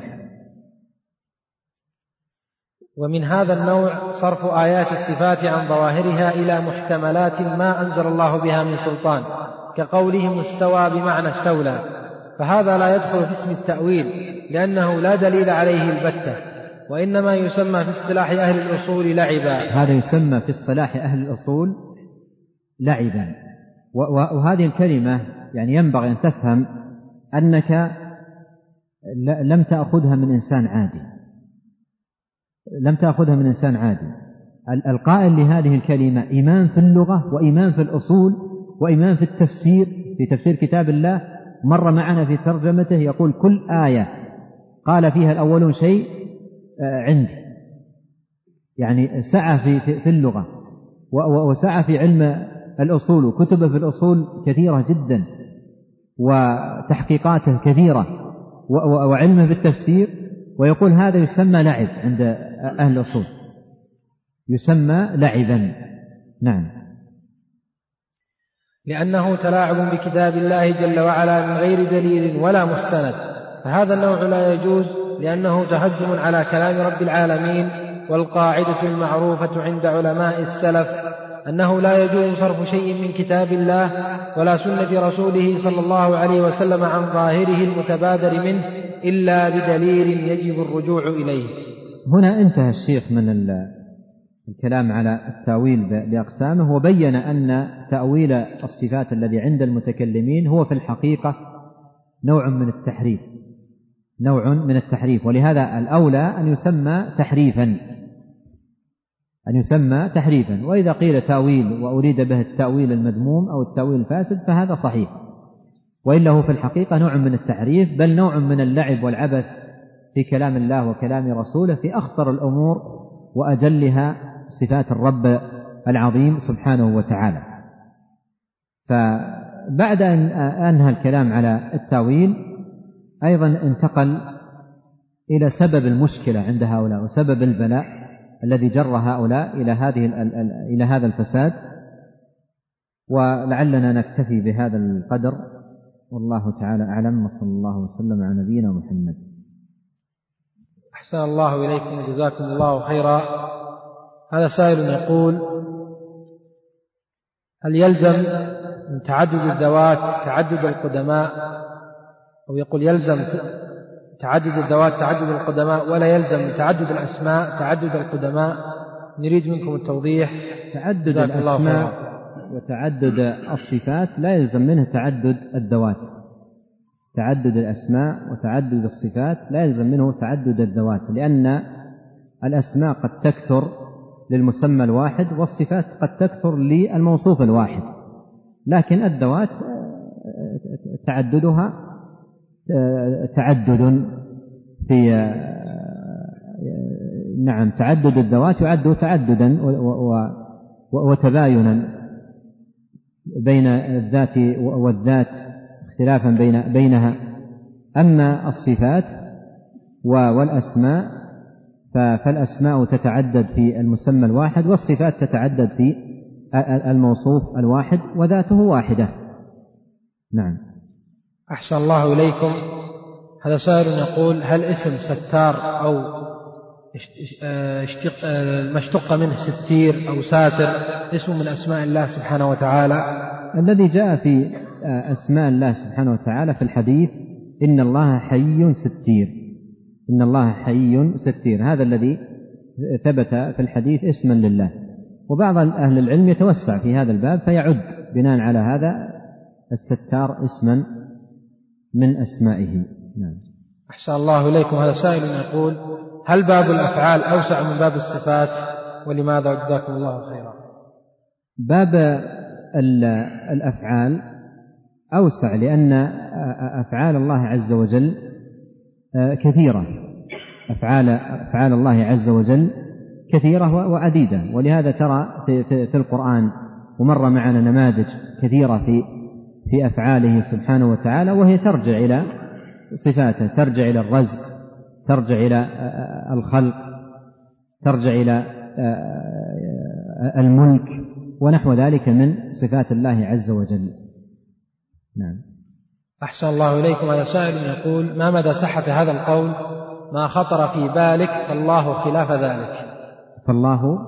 Speaker 2: ومن هذا النوع صرف آيات الصفات عن ظواهرها إلى محتملات ما أنزل الله بها من سلطان كقولهم استوى بمعنى استولى فهذا لا يدخل في اسم التأويل لأنه لا دليل عليه البتة وإنما يسمى في اصطلاح أهل الأصول لعبا
Speaker 1: هذا يسمى في اصطلاح أهل الأصول لعبا وهذه الكلمة يعني ينبغي أن تفهم أنك لم تأخذها من إنسان عادي لم تأخذها من إنسان عادي القائل لهذه الكلمة إيمان في اللغة وإيمان في الأصول وإيمان في التفسير في تفسير كتاب الله مر معنا في ترجمته يقول كل آية قال فيها الأولون شيء آه، عندي يعني سعى في في اللغة وسعى في علم الأصول وكتبه في الأصول كثيرة جدا وتحقيقاته كثيرة وعلمه بالتفسير ويقول هذا يسمى لعب عند أهل الأصول يسمى لعبا نعم
Speaker 2: لأنه تلاعب بكتاب الله جل وعلا من غير دليل ولا مستند فهذا النوع لا يجوز لأنه تهجم على كلام رب العالمين والقاعدة المعروفة عند علماء السلف أنه لا يجوز صرف شيء من كتاب الله ولا سنة رسوله صلى الله عليه وسلم عن ظاهره المتبادر منه إلا بدليل يجب الرجوع إليه
Speaker 1: هنا انتهى الشيخ من الكلام على التاويل باقسامه وبين ان تاويل الصفات الذي عند المتكلمين هو في الحقيقه نوع من التحريف نوع من التحريف ولهذا الاولى ان يسمى تحريفا أن يسمى تحريفا وإذا قيل تأويل وأريد به التأويل المذموم أو التأويل الفاسد فهذا صحيح وإلا هو في الحقيقة نوع من التحريف بل نوع من اللعب والعبث في كلام الله وكلام رسوله في أخطر الأمور وأجلها صفات الرب العظيم سبحانه وتعالى فبعد أن أنهى الكلام على التاويل أيضا انتقل إلى سبب المشكلة عند هؤلاء وسبب البلاء الذي جر هؤلاء إلى هذه إلى هذا الفساد ولعلنا نكتفي بهذا القدر والله تعالى أعلم وصلى الله وسلم على نبينا محمد
Speaker 2: أحسن الله إليكم وجزاكم الله خيرا هذا سائل يقول هل يلزم من تعدد الذوات تعدد القدماء أو يقول يلزم تعدد الذوات تعدد القدماء ولا يلزم تعدد الأسماء تعدد القدماء نريد منكم التوضيح
Speaker 1: تعدد الأسماء وتعدد الصفات لا يلزم منه تعدد الذوات تعدد الأسماء وتعدد الصفات لا يلزم منه تعدد الذوات لأن الأسماء قد تكثر للمسمى الواحد والصفات قد تكثر للموصوف الواحد لكن الذوات تعددها تعدد في نعم تعدد الذوات يعد تعددا وتباينا بين الذات والذات اختلافا بين بينها أما الصفات والأسماء فالأسماء تتعدد في المسمى الواحد والصفات تتعدد في الموصوف الواحد وذاته واحدة نعم
Speaker 2: أحسن الله إليكم هذا سائل يقول هل اسم ستار أو اشتق اه، ما اشتق منه ستير أو ساتر اسم من أسماء الله سبحانه وتعالى
Speaker 1: الذي جاء في آه، أسماء الله سبحانه وتعالى في الحديث إن الله حي ستير إن الله حي ستير هذا الذي ثبت في الحديث اسما لله وبعض أهل العلم يتوسع في هذا الباب فيعد بناء على هذا الستار اسما من أسمائه نعم
Speaker 2: أحسن الله إليكم هذا سائل يقول هل باب الأفعال أوسع من باب الصفات ولماذا جزاكم الله خيرا
Speaker 1: باب الأفعال أوسع لأن أفعال الله عز وجل كثيرة أفعال أفعال الله عز وجل كثيرة وعديدة ولهذا ترى في, في, في القرآن ومر معنا نماذج كثيرة في في أفعاله سبحانه وتعالى وهي ترجع إلى صفاته ترجع إلى الرزق ترجع إلى الخلق ترجع إلى الملك ونحو ذلك من صفات الله عز وجل نعم
Speaker 2: أحسن الله إليكم هذا سائل يقول ما مدى صحة هذا القول ما خطر في بالك فالله خلاف ذلك
Speaker 1: فالله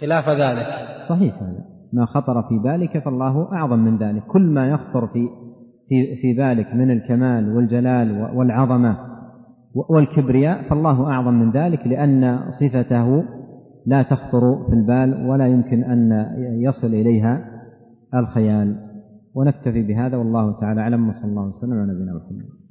Speaker 2: خلاف ذلك
Speaker 1: صحيح هذا ما خطر في بالك فالله أعظم من ذلك كل ما يخطر في في في بالك من الكمال والجلال والعظمة والكبرياء فالله أعظم من ذلك لأن صفته لا تخطر في البال ولا يمكن أن يصل إليها الخيال ونكتفي بهذا والله تعالى اعلم وصلى الله وسلم على نبينا محمد